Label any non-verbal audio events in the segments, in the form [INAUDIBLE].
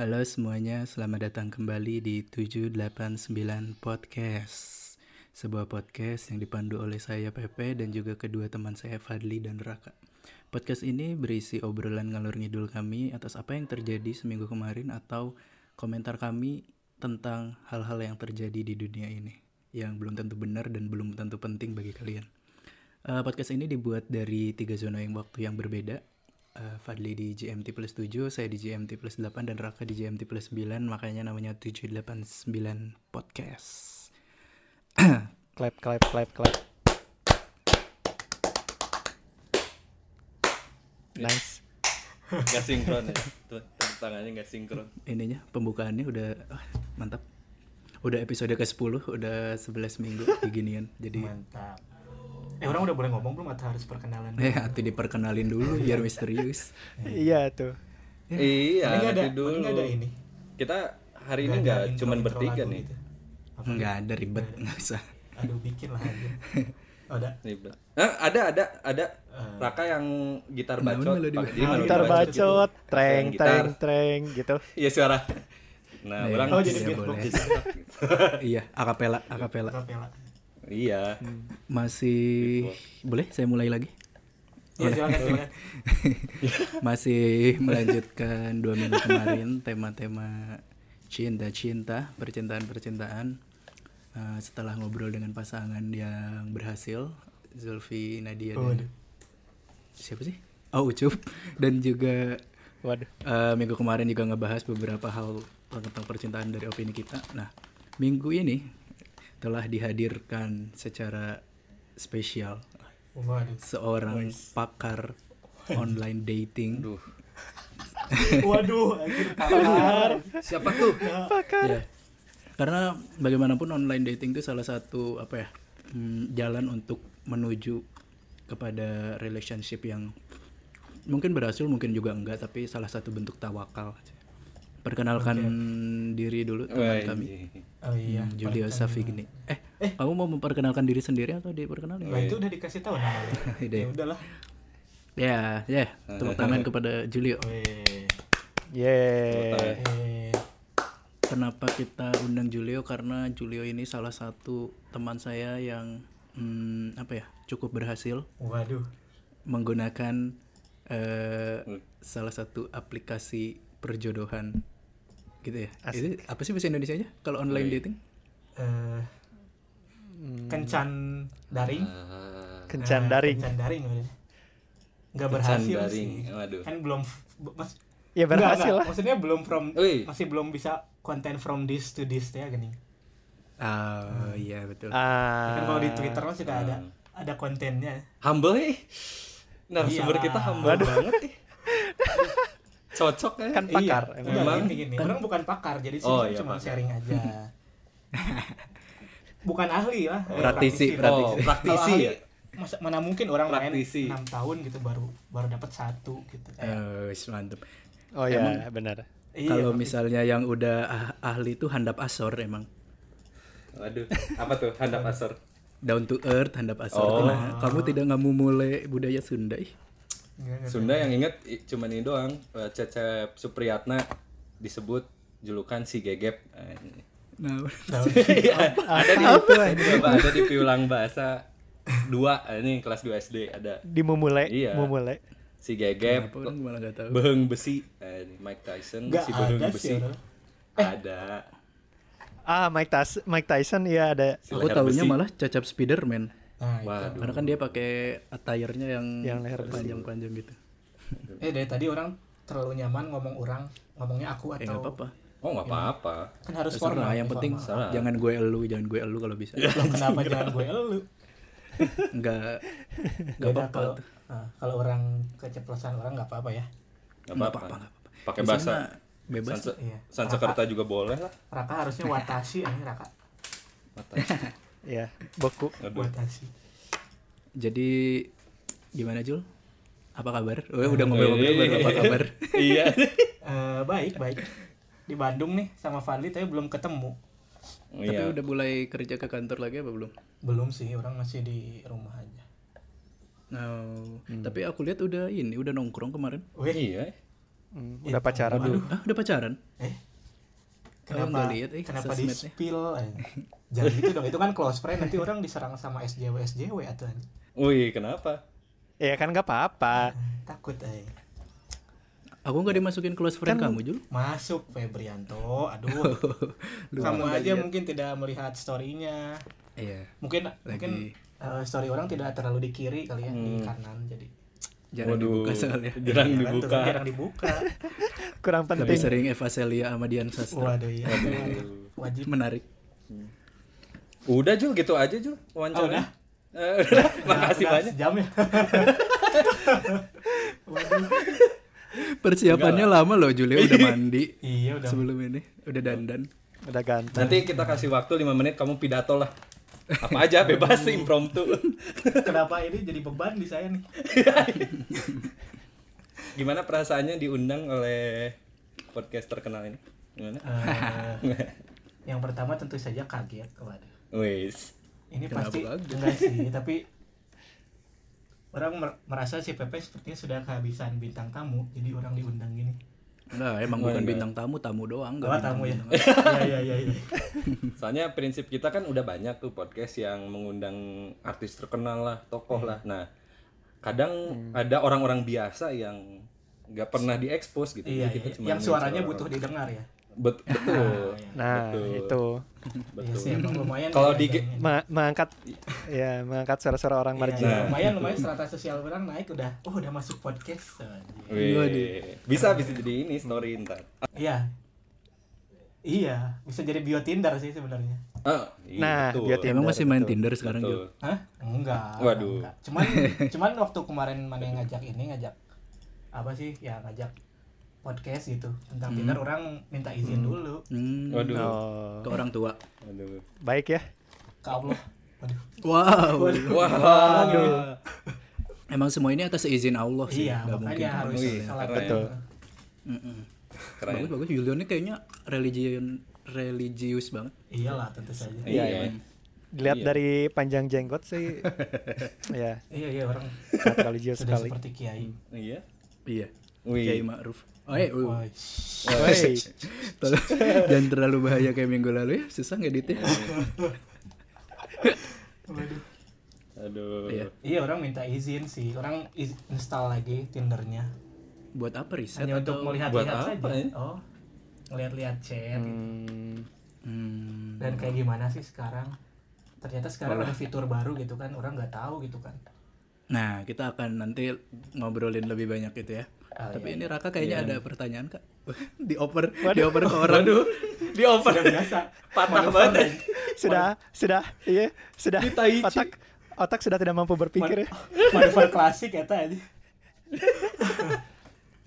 Halo semuanya, selamat datang kembali di 789 Podcast. Sebuah podcast yang dipandu oleh saya Pepe dan juga kedua teman saya Fadli dan Raka. Podcast ini berisi obrolan ngalur ngidul kami atas apa yang terjadi seminggu kemarin atau komentar kami tentang hal-hal yang terjadi di dunia ini Yang belum tentu benar dan belum tentu penting bagi kalian. Eh, Podcast ini dibuat dari tiga zona yang waktu yang berbeda Eh, Fadli di GMT plus 7, saya di GMT plus 8, dan Raka di GMT plus 9, makanya namanya 789 Podcast. [CLEARS THROAT] Clap, clap, clap, clap. Nice. Gak sinkron ya. Tuh, tangannya gak sinkron. Ininya, pembukaannya udah ah, mantap. Udah episode ke-10, udah 11 minggu [LAUGHS] beginian. Jadi, Mantap. Eh orang udah boleh ngomong belum atau harus perkenalan? eh, [LAUGHS] hati diperkenalin dulu biar misterius. Iya tuh. Iya, Ini nggak ada, dulu. ini nggak ada ini. Kita hari ini Nggak ada nggak intro- cuman intro bertiga nih. gitu. Apa? Nggak ada ribet, nggak usah. Aduh bikin lah aja. [LAUGHS] Oh, ada. Ribet. Eh, ada ada ada Eh. Raka yang gitar bacot. pakai- Gitar bacot. treng, treng, treng gitu. Iya suara. Nah, Iya. orang Oh jadi Iya, beatbox. boleh. [LAUGHS] iya, akapela, akapela. Kapela. Iya. Masih boleh saya mulai lagi? Iya silakan silakan. [LAUGHS] Masih melanjutkan dua minggu kemarin tema-tema cinta-cinta, percintaan-percintaan. Eh, setelah ngobrol dengan pasangan yang berhasil, Zulfi Nadia Oh, dan siapa sih? Oh Ucup dan juga Waduh. eh, minggu kemarin juga ngebahas beberapa hal tentang percintaan dari opini kita. Nah minggu ini telah dihadirkan secara spesial Waduh. seorang pakar online dating. Duh. [LAUGHS] Waduh, pakar. Siapa tuh? Ya. Karena bagaimanapun online dating itu salah satu apa ya hmm, jalan untuk menuju kepada relationship yang mungkin berhasil mungkin juga enggak tapi salah satu bentuk tawakal. Perkenalkan diri dulu teman kami. Oh iya. Hmm, Julio Safigni. Eh, kamu mau memperkenalkan diri sendiri atau diperkenalkan? Nah itu udah dikasih tahu namanya. [LAUGHS] Ya udahlah. Ya, ya. Tepuk tangan [LAUGHS] kepada Julio. Eh, Kenapa kita undang Julio? Karena Julio ini salah satu teman saya yang hmm, apa ya cukup berhasil waduh. menggunakan eh, salah satu aplikasi perjodohan gitu ya. Itu apa sih bahasa Indonesia nya kalau online dating? Eh kencan daring. Ah, Kencan Eh, daring. Kencan daring. Nggak Kencan berhasil daring. sih. Waduh. Kan belum mas, Ya berhasil enggak. lah. Maksudnya belum from Wih. masih belum bisa konten from this to this ya gini. Oh iya betul. Kan kalau di Ah. Twitter suka ada ada kontennya. Humble eh. Narasumber Iyalah. kita humble banget eh. Cocok ya. Kan pakar. Iya, emang. enggak, Emang? gini gini. Orang bukan pakar, jadi sini Oh, kan iya, cuma pakar. sharing aja. [LAUGHS] bukan ahli lah. eh, Praktisi, lah. praktisi. Oh, praktisi ahli, ya. masa, mana mungkin orang Praktisi. main 6 tahun gitu baru baru dapat satu gitu. Eh, wis mantep. Oh ya, benar. iya, Kalau misalnya yang udah ah- ahli itu handap asor emang. Waduh, apa tuh handap asor? Down to earth handap asor. Oh. Nah, kamu tidak ngamu mulai budaya Sunda ih. Sunda yang inget cuman ini doang eh, Cecep Supriyatna disebut julukan si Gegep. Eh, Nah, [LAUGHS] [LAUGHS] Iya, ada di coba ada di piulang bahasa dua eh, ini kelas 2 SD ada Di memulai, Iya. memulai. si Gegep, apa orang malah gak tahu. Beheng Besi, eh, ini Mike Tyson, Nggak si Beheng Besi. sih orang. Ada. Ah, Mike Tyson, Mike Tyson ya ada. Si Aku tahunya besi. malah cacap Spiderman. Nah. Waduh. Karena kan dia pakai attire-nya yang, Yang leher panjang-panjang gitu. Eh dari tadi orang terlalu nyaman ngomong orang, ngomongnya aku Eh atau nggak apa-apa. Oh nggak apa-apa. kan harus Terserah, formal. yang penting formal. jangan gue elu, jangan gue elu kalau bisa. Loh, kenapa jangan gue elu? Enggak enggak apa-apa. kalau nah, kalau orang keceplosan orang nggak apa-apa ya. Nggak apa-apa. Pakai bahasa bebas. Sanse- Iya. Sansekerta juga boleh lah. Raka harusnya watashi ini Raka. Ya, boku. Aduh. Watashi. Jadi gimana Jul? Apa kabar? Oh, udah ngobrol-ngobrol baru apa kabar? [LAUGHS] iya. Eh, baik baik di Bandung nih sama Fadli tapi belum ketemu. Tapi Iya. udah mulai kerja ke kantor lagi apa belum? Belum sih orang masih di rumah aja. Nah, tapi aku lihat udah ini, udah nongkrong kemarin. Wih, Iya. Hmm, udah pacaran Aduh. Ah, udah pacaran? Eh. Kenapa, lihat, eh, kenapa di spill? eh? Jangan gitu dong, itu kan close friend nanti orang diserang sama SJW SJW atau Wih, kenapa? Ya kan nggak apa-apa. takut eh. Aku nggak dimasukin close friend Kan- kamu, Jul. Masuk Febrianto, aduh. [LAUGHS] Lu Kamu aja lihat. mungkin tidak melihat story-nya. Iya. Mungkin Lagi. mungkin eh, story orang tidak terlalu di kiri kali ya, di Hmm. kanan jadi. Jarang Waduh, dibuka soalnya. Jarang Iya, dibuka. Jarang dibuka. [LAUGHS] Kurang Lebih penting. sering Eva Celia sama Dian Sastra. Waduh iya. Wajib. Menarik. Udah Jul, gitu aja Jul. Wawancara. Oh, udah? Eh, [LAUGHS] udah. Makasih Udah banyak. Sejam ya. [LAUGHS] Persiapannya lama loh, Julia udah mandi iya udah. sebelum ini, udah dandan. Udah ganteng. Nanti kita kasih waktu 5 menit kamu pidato lah. Apa aja bebas impromptu. Kenapa ini jadi beban di saya nih? [LAUGHS] Gimana perasaannya diundang oleh podcast terkenal ini? Gimana? Eh, yang pertama tentu saja kaget waduh. Wis. Ini Kenapa pasti kaget? enggak sih, tapi orang mer- merasa si Pepe sepertinya sudah kehabisan bintang tamu, jadi orang diundang gini. Enggak, emang Oh, bukan enggak. bintang tamu, tamu doang. Oh, enggak tamu ya. [LAUGHS] Iya iya iya. iya. Soalnya prinsip kita kan udah banyak tuh podcast yang mengundang artis terkenal lah, tokoh lah. Nah, kadang ada orang-orang biasa yang nggak pernah diekspos gitu. Iya, iya. cuma yang suaranya orang- butuh didengar ya. Bet- [LAUGHS] betul. Nah, Betul. itu Iya betul. lumayan. Kalau ya, di. Ma- mengangkat ya mengangkat suara-suara orang Iya, marginal. Nah. lumayan lumayan strata sosial orang naik udah oh udah masuk podcast Wih, bisa bisa jadi ini story ntar. iya iya bisa jadi bio Tinder sih sebenarnya iya, Nah, betul. dia Emang masih main Betul. Tinder sekarang. Jul? Hah? Enggak. Waduh. enggak. Cuman [LAUGHS] cuman waktu kemarin mana yang ngajak ini ngajak apa sih? Ya ngajak podcast gitu tentang Tinder orang minta izin dulu Hmm, Waduh. Oh, ke orang tua. Waduh. baik ya. ke Allah. Waduh. Wow. Wah. Emang semua ini atas izin Allah sih. Iya, nggak mungkin. makanya harus keren. Betul. Mm-mm. Keren. Bagus bagus. Julian ini kayaknya religion religius banget. Iyalah tentu saja. Iya, Iya. iya. Dilihat Iya. dari panjang jenggot sih [LAUGHS] ya Iya iya orang sangat religius sudah sekali. seperti kiai. Iya. Iya. Kiai Ma'ruf. Oh, eh, uh. Wey, Tolong, jangan terlalu bahaya kayak minggu lalu ya. Susah ngeditnya. Aduh. Iya. Iya orang minta izin sih. Orang iz- install lagi Tindernya. Buat apa riset Hanya untuk melihat-lihat saja. ya? Oh. Ngelihat-lihat chat. gitu. hmm, Hmm. dan kayak gimana sih sekarang ternyata sekarang ada fitur baru gitu kan orang nggak tahu gitu kan Nah, kita akan nanti ngobrolin lebih banyak itu ya. Ah, Tapi iya. ini Raka kayaknya ada pertanyaan kak. [LAUGHS] dioper, dioper ke orang. Waduh. Di over. sudah biasa Patah banget. sudah sudah iya sudah Di otak otak sudah tidak mampu berpikir ya. manuver klasik ya tadi [LAUGHS]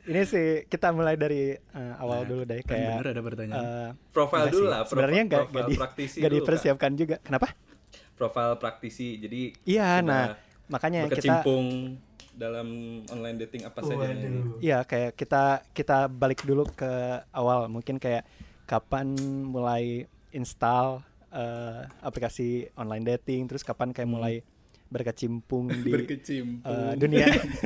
Ini sih kita mulai dari eh, awal Nah, dulu deh kan kayak bener ada pertanyaan. eh, Profile enggak dulu lah. Sebenarnya nggak nggak di, Kak. dipersiapkan juga. Kenapa? Profile praktisi. Jadi Iya, nah makanya kita berkecimpung dalam online dating apa saja? Iya kayak kita kita balik dulu ke awal. Mungkin kayak kapan mulai install eh, aplikasi online dating terus kapan kayak mulai berkecimpung di [LAUGHS] Berkecimpung. eh, dunia.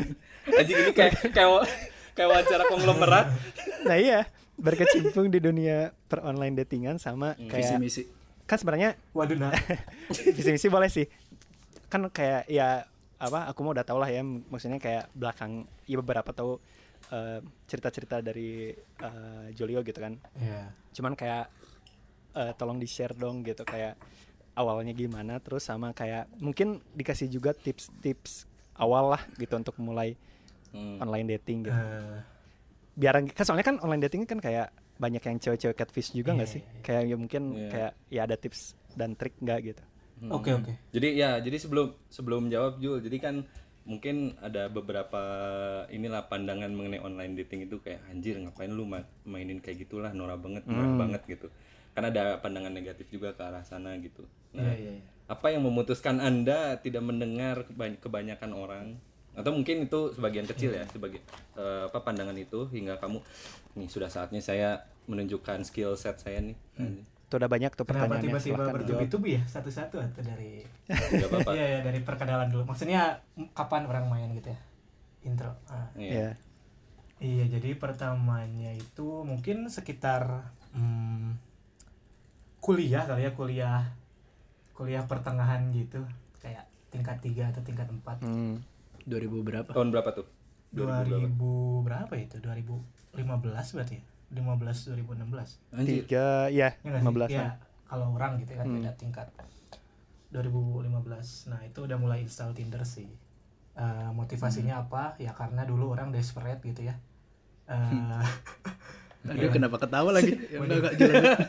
[LAUGHS] Anjing ini kayak kayak kayak wawancara konglomerat. nah iya. Berkecimpung di dunia per online datingan sama Visi kayak misi. kan sebenarnya waduh nah [LAUGHS] visi misi boleh sih. Kan kayak ya apa aku mau udah tau lah ya maksudnya kayak belakang ya beberapa tahu eh, cerita-cerita dari eh, Julio gitu kan ya cuman kayak eh, tolong di share dong gitu kayak awalnya gimana terus sama kayak mungkin dikasih juga tips-tips awal lah gitu untuk mulai Hmm. online dating gitu Eh, biar kan soalnya kan online dating kan kayak banyak yang cewek-cewek catfish juga nggak Iya, sih iya, iya. kayak ya mungkin Iya. kayak ya ada tips dan trik nggak gitu Hmm. oke oke Jadi ya, jadi sebelum sebelum jawab Jul, jadi kan mungkin ada beberapa inilah pandangan mengenai online dating itu kayak anjir ngapain lu ma- mainin kayak gitulah norak banget, murah Hmm. banget gitu. Kan ada pandangan negatif juga ke arah sana gitu. Nah, iya iya. apa yang memutuskan Anda tidak mendengar kebany- kebanyakan orang atau mungkin itu sebagian kecil ya sebagai eh, apa pandangan itu hingga kamu nih sudah saatnya saya menunjukkan skill set saya nih. Itu udah banyak tuh kenapa pertanyaannya tiba-tiba silahkan dijawab. bertubi-tubi ya satu-satu atau dari Gak apa-apa. [LAUGHS] iya ya dari perkenalan dulu maksudnya kapan orang main gitu ya intro ah. Iya. ya Iya, jadi pertamanya itu mungkin sekitar hmm, kuliah kali ya, kuliah kuliah pertengahan gitu, kayak tingkat 3 atau tingkat 4. Hmm. 2000 berapa? Tahun berapa tuh? 2000 berapa itu? 2015 berarti ya? 15 2016. Anjir. Tiga, ya, Ya nggak sih? 15 Ya, kalau orang gitu kan Hmm. beda tingkat. 2015. Nah, itu udah mulai install Tinder sih. Eh, motivasinya apa? Ya karena dulu orang desperate gitu ya. Eh, [LAUGHS] Aduh kenapa ketawa lagi? [LAUGHS] Ya udah gak jelas.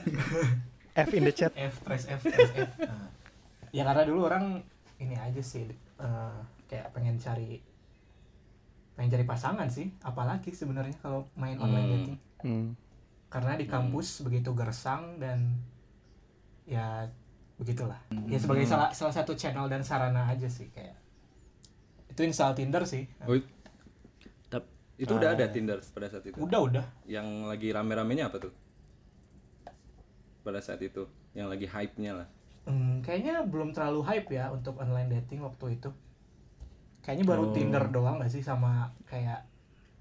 [LAUGHS] F in the chat. F press F press F. Nah, ya karena dulu orang ini aja sih eh, kayak pengen cari pengen cari pasangan sih apalagi sebenarnya kalau main online Hmm. dating Hmm. karena di kampus begitu gersang dan ya begitulah ya sebagai salah salah satu channel dan sarana aja sih kayak itu install Tinder sih Oh, itu udah ada Tinder pada saat itu. udah udah Yang lagi rame-ramenya apa tuh? Pada saat itu, yang lagi hype-nya lah. Hmm, kayaknya belum terlalu hype ya untuk online dating waktu itu kayaknya baru Oh. Tinder doang gak sih sama kayak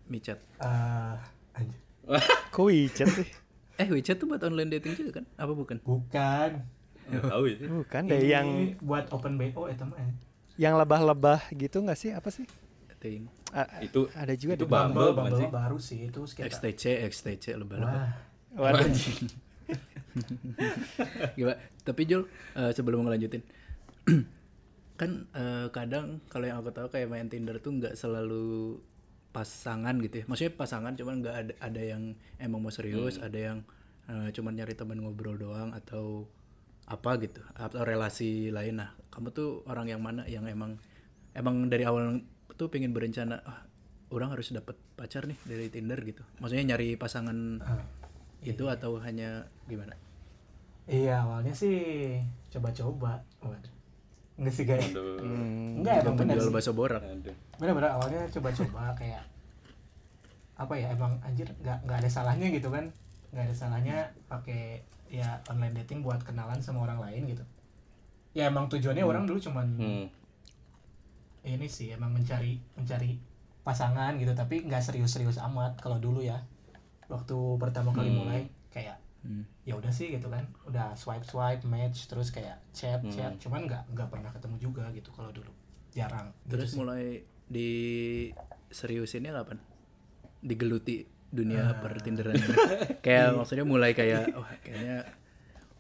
Michat. eh anjir. [LAUGHS] Kok WeChat sih? [LAUGHS] Eh WeChat tuh buat online dating juga kan? Apa bukan? bukan Nggak tahu ya. Bukan deh Ini yang buat open BO ya teman yang lebah-lebah gitu nggak sih? Apa sih? Dating. A- Itu ada juga itu Bumble Bumble, Bumble sih? baru sih itu sekitar XTC, XTC lebah-lebah. wah Waduh. [LAUGHS] Gila. Tapi Jul, eh, sebelum ngelanjutin, [CLEARS THROAT] kan eh, kadang kalau yang aku tahu kayak main Tinder tuh nggak selalu pasangan gitu ya. Maksudnya pasangan cuman nggak ada ada yang emang mau serius, ada yang eh, cuman nyari teman ngobrol doang atau apa gitu atau relasi lain. Nah, kamu tuh orang yang mana yang emang emang dari awal tuh pengen berencana ah, orang harus dapat pacar nih dari Tinder gitu. Maksudnya nyari pasangan Ah, itu atau hanya gimana? iya awalnya sih coba-coba waduh enggak sih guys. Hmm. enggak emang bener menjual sih bakso borak. Aduh. bener-bener awalnya coba-coba kayak apa ya emang anjir nggak nggak ada salahnya gitu kan nggak ada salahnya pakai ya online dating buat kenalan sama orang lain gitu ya emang tujuannya orang dulu cuman Hmm. ini sih emang mencari mencari pasangan gitu tapi nggak serius-serius amat kalau dulu ya waktu pertama kali Hmm. mulai kayak Hmm. ya udah sih gitu kan udah swipe swipe match terus kayak chat Hmm. chat cuman nggak nggak pernah ketemu juga gitu kalau dulu jarang Terus gitu sih. mulai di seriusinnya kapan? Digeluti dunia per Tinderan ini. [LAUGHS] kayak maksudnya mulai kayak wah kayaknya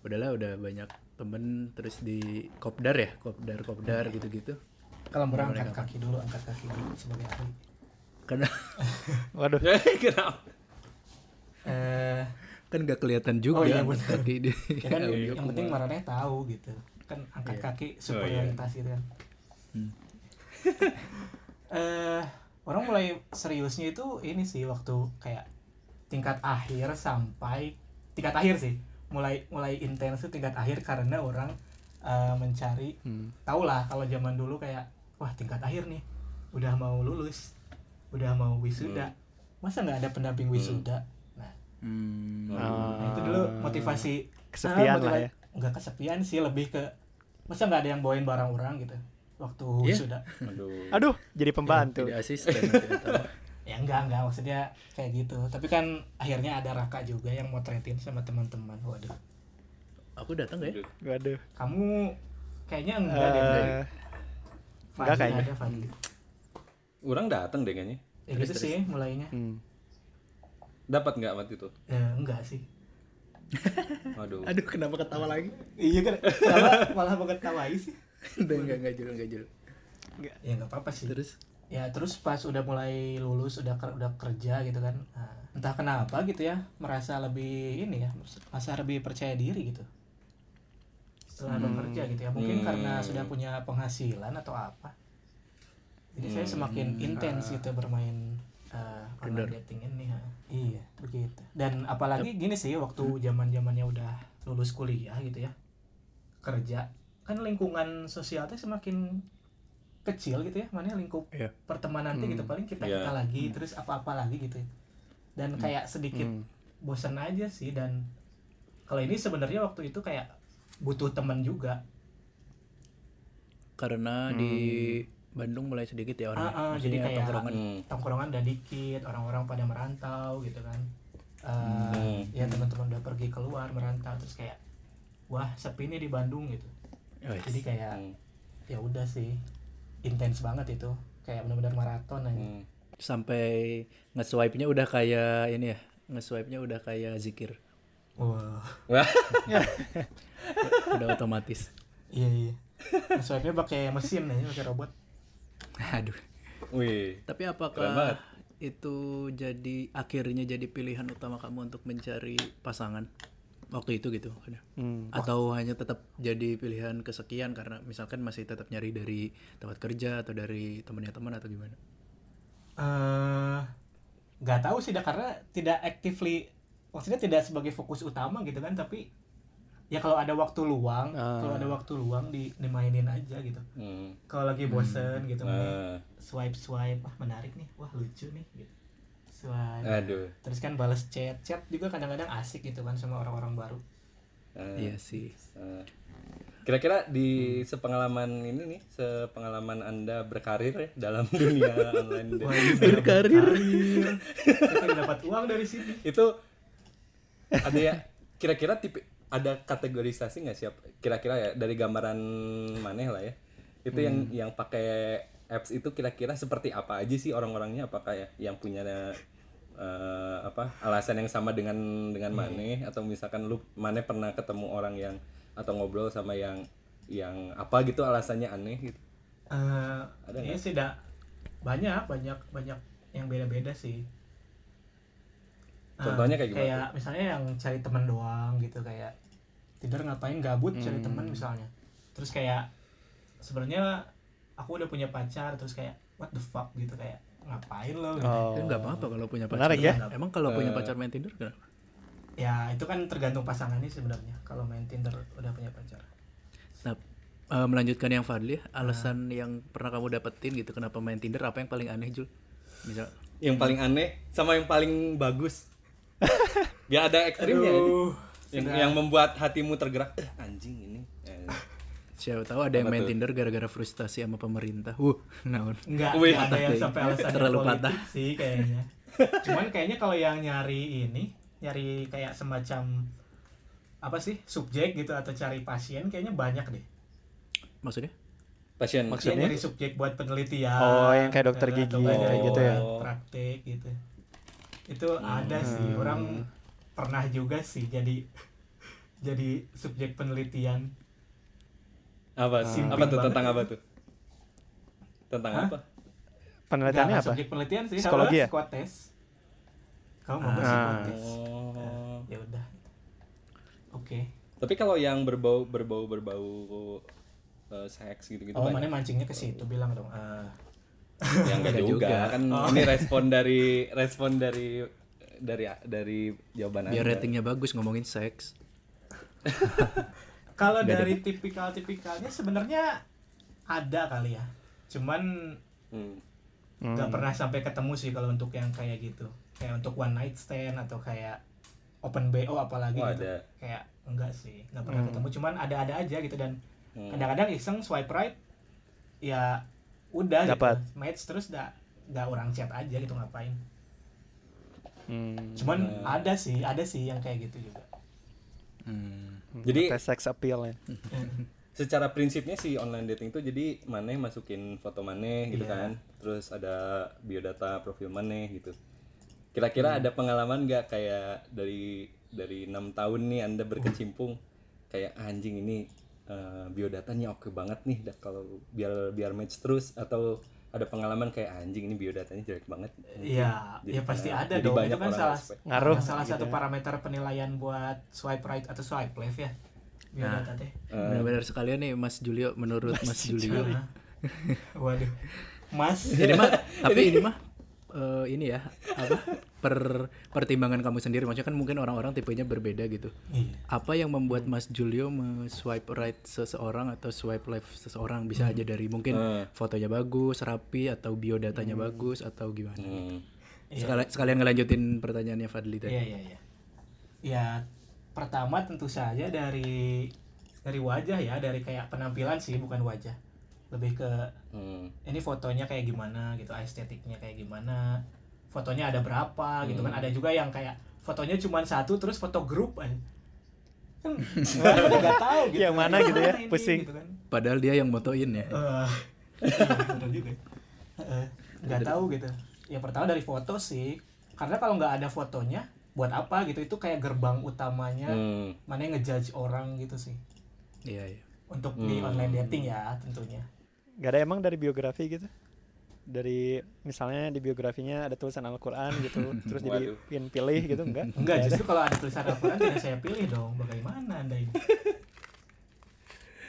udahlah udah banyak temen terus di kopdar ya kopdar kopdar gitu-gitu kalau orang angkat kaki dulu angkat kaki dulu sebagai ahli karena [LAUGHS] [LAUGHS] Waduh. Kenapa? eh kan gak kelihatan juga Oh, iya, kaki di ya [LAUGHS] kan audio yang penting Marane tahu gitu. Kan angkat Iya. kaki Oh, superioritas gitu kan. Hmm. [LAUGHS] eh orang mulai seriusnya itu ini sih waktu kayak tingkat akhir sampai tingkat akhir sih. Mulai mulai intens tuh tingkat akhir karena orang eh, mencari Hmm. tau lah kalau zaman dulu kayak wah tingkat akhir nih. Udah mau lulus. Udah mau wisuda. Masa nggak ada pendamping wisuda? Nah, Hmm. nah itu dulu motivasi Kesepian ah, lah ya. nggak kesepian sih lebih ke masa nggak ada yang bawain barang orang gitu waktu Iya. wisuda Aduh. Aduh, jadi pembantu. jadi asisten [LAUGHS] ya enggak enggak maksudnya kayak gitu tapi kan akhirnya ada Raka juga yang motretin sama teman-teman waduh aku datang gak ya Aduh. Waduh. kamu kayaknya enggak deh Eh, Fadli enggak kayaknya. ada Fadli Orang datang deh kayaknya. ya gitu sih mulainya hmm. Dapat nggak waktu itu? ya enggak sih. Waduh. aduh kenapa ketawa lagi? Iya kan? Kenapa? Malah banget tawai sih. Udah nggak nggak jujur nggak jujur. Ya nggak apa-apa sih. Terus? Ya terus pas udah mulai lulus udah ker- udah kerja gitu kan nah, entah kenapa gitu ya merasa lebih ini ya merasa lebih percaya diri gitu. Setelah bekerja gitu ya mungkin Hmm. karena sudah punya penghasilan atau apa. Jadi saya semakin intens gitu bermain uh, online dating ini ha. iya begitu dan apalagi gini sih waktu zaman zamannya udah lulus kuliah gitu ya kerja kan lingkungan sosial teh semakin kecil gitu ya mana lingkup Iya. pertemanan teh gitu paling kita Iya. kita lagi terus apa-apa lagi gitu ya. dan kayak sedikit Hmm. bosan aja sih dan kalau ini sebenarnya waktu itu kayak butuh teman juga karena di Bandung mulai sedikit ya Ah, orangnya. ah, Maksudnya jadi kayak tongkrongan. Hmm. tongkrongan udah dikit orang-orang pada merantau gitu kan Eh, Hmm. ya teman-teman udah pergi keluar merantau terus kayak wah sepi nih di Bandung gitu Wes. jadi kayak Hmm. ya udah sih intens banget itu kayak benar-benar maraton aja Hmm. sampai nge-swipe-nya udah kayak ini ya. Nge-swipe-nya udah kayak zikir. wah Wah. [LAUGHS] udah otomatis. iya iya swipe-nya pakai mesin aja pakai robot [LAUGHS] Aduh. Wih. Tapi apakah itu jadi akhirnya jadi pilihan utama kamu untuk mencari pasangan waktu itu gitu? Hmm. Atau hanya tetap jadi pilihan kesekian karena misalkan masih tetap nyari dari tempat kerja atau dari temannya teman atau gimana? eh nggak tahu sih dah karena tidak actively maksudnya tidak sebagai fokus utama gitu kan tapi ya kalau ada waktu luang Ah. kalau ada waktu luang di dimainin aja gitu Hmm. kalau lagi bosen gitu Ah. swipe swipe ah menarik nih wah lucu nih gitu swipe Aduh. terus kan balas chat chat juga kadang-kadang asik gitu kan sama orang-orang baru Ah. Iya sih. Ah. Kira-kira di sepengalaman ini nih, sepengalaman Anda berkarir ya dalam [LAUGHS] dunia online dating, [LAUGHS] Berkarir. kita dapat uang dari sini itu ada ya kira-kira tipe ada kategorisasi nggak siap? Kira-kira ya dari gambaran maneh lah ya. Itu yang yang pakai apps itu kira-kira seperti apa aja sih orang-orangnya? Apakah ya yang punya eh, apa alasan yang sama dengan dengan maneh? Atau misalkan lu maneh pernah ketemu orang yang atau ngobrol sama yang yang apa gitu alasannya aneh gitu? Eh, Ada iya nggak? sih banyak banyak banyak yang beda-beda sih Contohnya kayak gimana kayak misalnya yang cari teman doang gitu kayak tidur ngapain gabut cari Hmm. teman misalnya terus kayak sebenarnya aku udah punya pacar terus kayak what the fuck gitu kayak ngapain lo gitu. Oh. Kan nggak apa-apa kalau punya pacar. Menarik ya? Emang kalau punya Eh. pacar main Tinder kenapa? ya itu kan tergantung pasangannya sebenarnya kalau main Tinder udah punya pacar Nah, eh, melanjutkan yang Fadli, alasan yang pernah kamu dapetin gitu kenapa main Tinder apa yang paling aneh Jul? Misal yang paling aneh sama yang paling bagus [LAUGHS] biar ada ekstrimnya yang, yang membuat hatimu tergerak eh, anjing ini Eh, [LAUGHS] siapa tahu ada yang Apa main tuh? Tinder gara-gara frustasi sama pemerintah. Wuh, naon. Enggak ada yang sampai deh. alasan Terlalu patah. sih kayaknya. Cuman kayaknya kalau yang nyari ini, nyari kayak semacam apa sih subjek gitu atau cari pasien kayaknya banyak deh. Maksudnya? pasien Maksudnya? nyari subjek buat penelitian. Oh, yang kayak dokter gigi, kayak kayak gitu ya? Praktek gitu. Itu ada sih orang pernah juga sih jadi jadi subjek penelitian. apa Simping apa tuh tentang apa tuh tentang Hah? apa Penelitiannya Nggak, apa? Subjek penelitian sih, Psikologi ya? Psikotes. Kamu mau Ah. psikotes? oh ya udah oke tapi kalau yang berbau berbau berbau eh, seks gitu gitu oh mana mancingnya ke situ bilang dong ah yang enggak Nggak juga. juga. kan ini respon dari respon dari dari dari jawaban Biar Anda. ratingnya bagus ngomongin seks. [LAUGHS] kalau dari tipikal tipikalnya sebenarnya ada kali ya cuman Hmm. nggak pernah sampai ketemu sih kalau untuk yang kayak gitu kayak untuk one night stand atau kayak open bo apalagi Oh, gitu ada. kayak enggak sih nggak pernah ketemu cuman ada-ada aja gitu dan Hmm. kadang-kadang iseng swipe right ya udah Dapat. gitu match terus dah nggak orang chat aja gitu ngapain Hmm. cuman Hmm. ada sih ada sih yang kayak gitu juga Hmm. Jadi- Tes sex appeal ya. [LAUGHS] secara prinsipnya si online dating tuh jadi maneh masukin foto maneh gitu Iya. kan terus ada biodata profil maneh gitu kira-kira ada pengalaman nggak kayak dari dari enam tahun nih anda berkecimpung kayak anjing ini eh, biodatanya oke banget nih dah kalau biar biar match terus atau ada pengalaman kayak anjing ini biodatanya jelek banget Iya, ya pasti kayak- ada jadi dong. banyak Itu kan salah. Ngaruh salah gitu satu ya. parameter penilaian buat swipe right atau swipe left ya. Biodata teh. Eh, Benar-benar sekalian nih Mas Julio menurut Mas, Julio. Nah. [LAUGHS] Waduh. Mas. Ini mah tapi ini mah eh, ini ya apa per pertimbangan kamu sendiri maksudnya kan mungkin orang-orang tipenya berbeda gitu. Iya. Apa yang membuat Mas Julio swipe right seseorang atau swipe left seseorang bisa aja dari mungkin Eh. fotonya bagus, rapi atau biodatanya Hmm. bagus atau gimana? hmm. Sekali- sekalian ngelanjutin pertanyaannya Fadli tadi. Iya, iya, iya. Ya, pertama tentu saja dari dari wajah ya, dari kayak penampilan sih, bukan wajah. Lebih ke Hmm. ini fotonya kayak gimana gitu estetiknya kayak gimana fotonya ada berapa gitu kan ada juga yang kayak fotonya cuma satu terus foto grup aja kan [LAUGHS] nggak tahu gitu Yang mana gitu ya, ini, pusing. gitu kan. Padahal dia yang motoin ya. Eh, iya, juga Eh, nggak tahu gitu yang pertama dari foto sih karena kalau nggak ada fotonya buat apa gitu itu kayak gerbang utamanya Hmm. mana yang ngejudge orang gitu sih Iya, iya. untuk di Hmm. online dating ya tentunya Gak ada emang dari biografi gitu? Dari misalnya di biografinya ada tulisan Al-Quran gitu, [LAUGHS] terus jadi pin pilih gitu enggak? Enggak, [LAUGHS] justru kalau ada tulisan Al-Quran tidak saya pilih dong. Bagaimana Anda ini? [LAUGHS]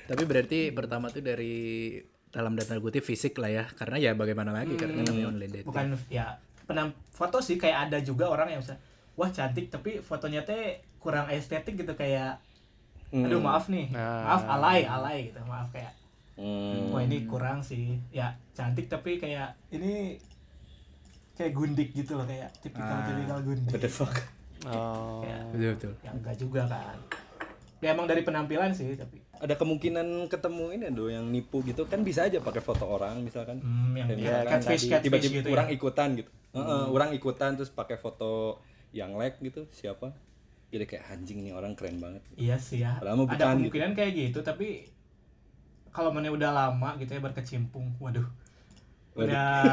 Tapi berarti pertama tuh dari dalam data kutip fisik lah ya. Karena ya bagaimana lagi karena namanya online dating. Bukan ya penam foto sih kayak ada juga orang yang bisa wah cantik tapi fotonya teh kurang estetik gitu kayak aduh maaf nih. Nah. Maaf alay, alay gitu. Maaf kayak Hmm. wah ini kurang sih. Ya cantik tapi kayak ini kayak gundik gitu loh kayak tipikal tipikal gundik. What the fuck? Oh. Kayak, Betul betul. ya enggak juga kan. Ya emang dari penampilan sih tapi Ada kemungkinan ketemu ini do yang nipu gitu kan bisa aja pakai foto orang misalkan. hmm, yang ya, misalkan catfish tadi catfish tiba-tiba gitu orang ya. ikutan gitu. Heeh, orang ikutan terus pakai foto yang like gitu siapa? Jadi kayak anjing nih orang keren banget. Iya sih ya. Ada bukan kemungkinan kayak gitu tapi kalau mana udah lama gitu ya berkecimpung, waduh. Udah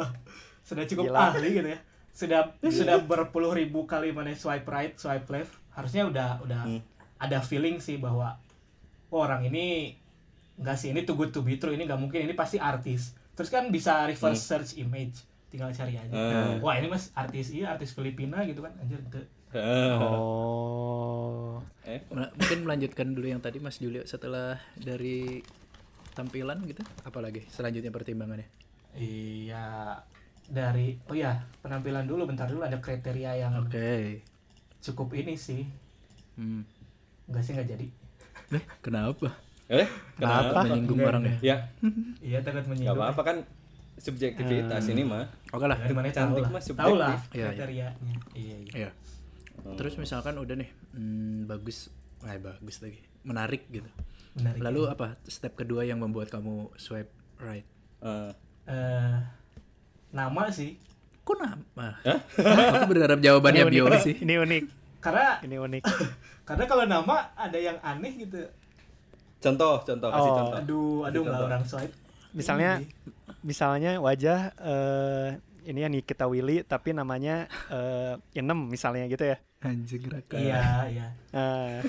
[LAUGHS] sudah cukup Gila. ahli gitu ya. Sudah sudah berpuluh ribu kali mana swipe right, swipe left. Harusnya udah udah Hmm. ada feeling sih bahwa oh, orang ini enggak sih ini too good to be true, ini nggak mungkin ini pasti artis. Terus kan bisa reverse search image, tinggal cari aja. Hmm. Wah, ini Mas artis iya, artis Filipina gitu kan. Anjir, ente. Heeh. Oh. Eh, Mungkin melanjutkan dulu yang tadi Mas Julio setelah dari tampilan gitu. Apalagi selanjutnya pertimbangannya. Iya dari oh ya penampilan dulu bentar dulu ada kriteria yang Oke. cukup ini sih Hmm. enggak sih nggak jadi Eh, kenapa? eh, Kenapa? Menyinggung orang ya? Ya, iya takut nggak menyinggung apa-apa kan subjektivitas ini mah. Oke lah. dari mana Cantik mah tahu lah subjektif. Iya, iya. kriterianya iya iya Iya. Terus misalkan udah nih, hmm, bagus, eh bagus lagi, menarik gitu. Menarik Lalu apa step kedua yang membuat kamu swipe right? Eh, Eh, nama sih Kok nama? [LAUGHS] Aku berharap jawabannya Ini unik, bio unik. sih. Ini unik. karena Ini unik. [LAUGHS] karena kalau nama ada yang aneh gitu contoh, contoh, kasih Oh. contoh. aduh aduh nggak orang swipe Misalnya Ini. misalnya wajah eh ini ya Nikita Willy tapi namanya eh Inem misalnya gitu ya. Anjing raka. iya iya Nah,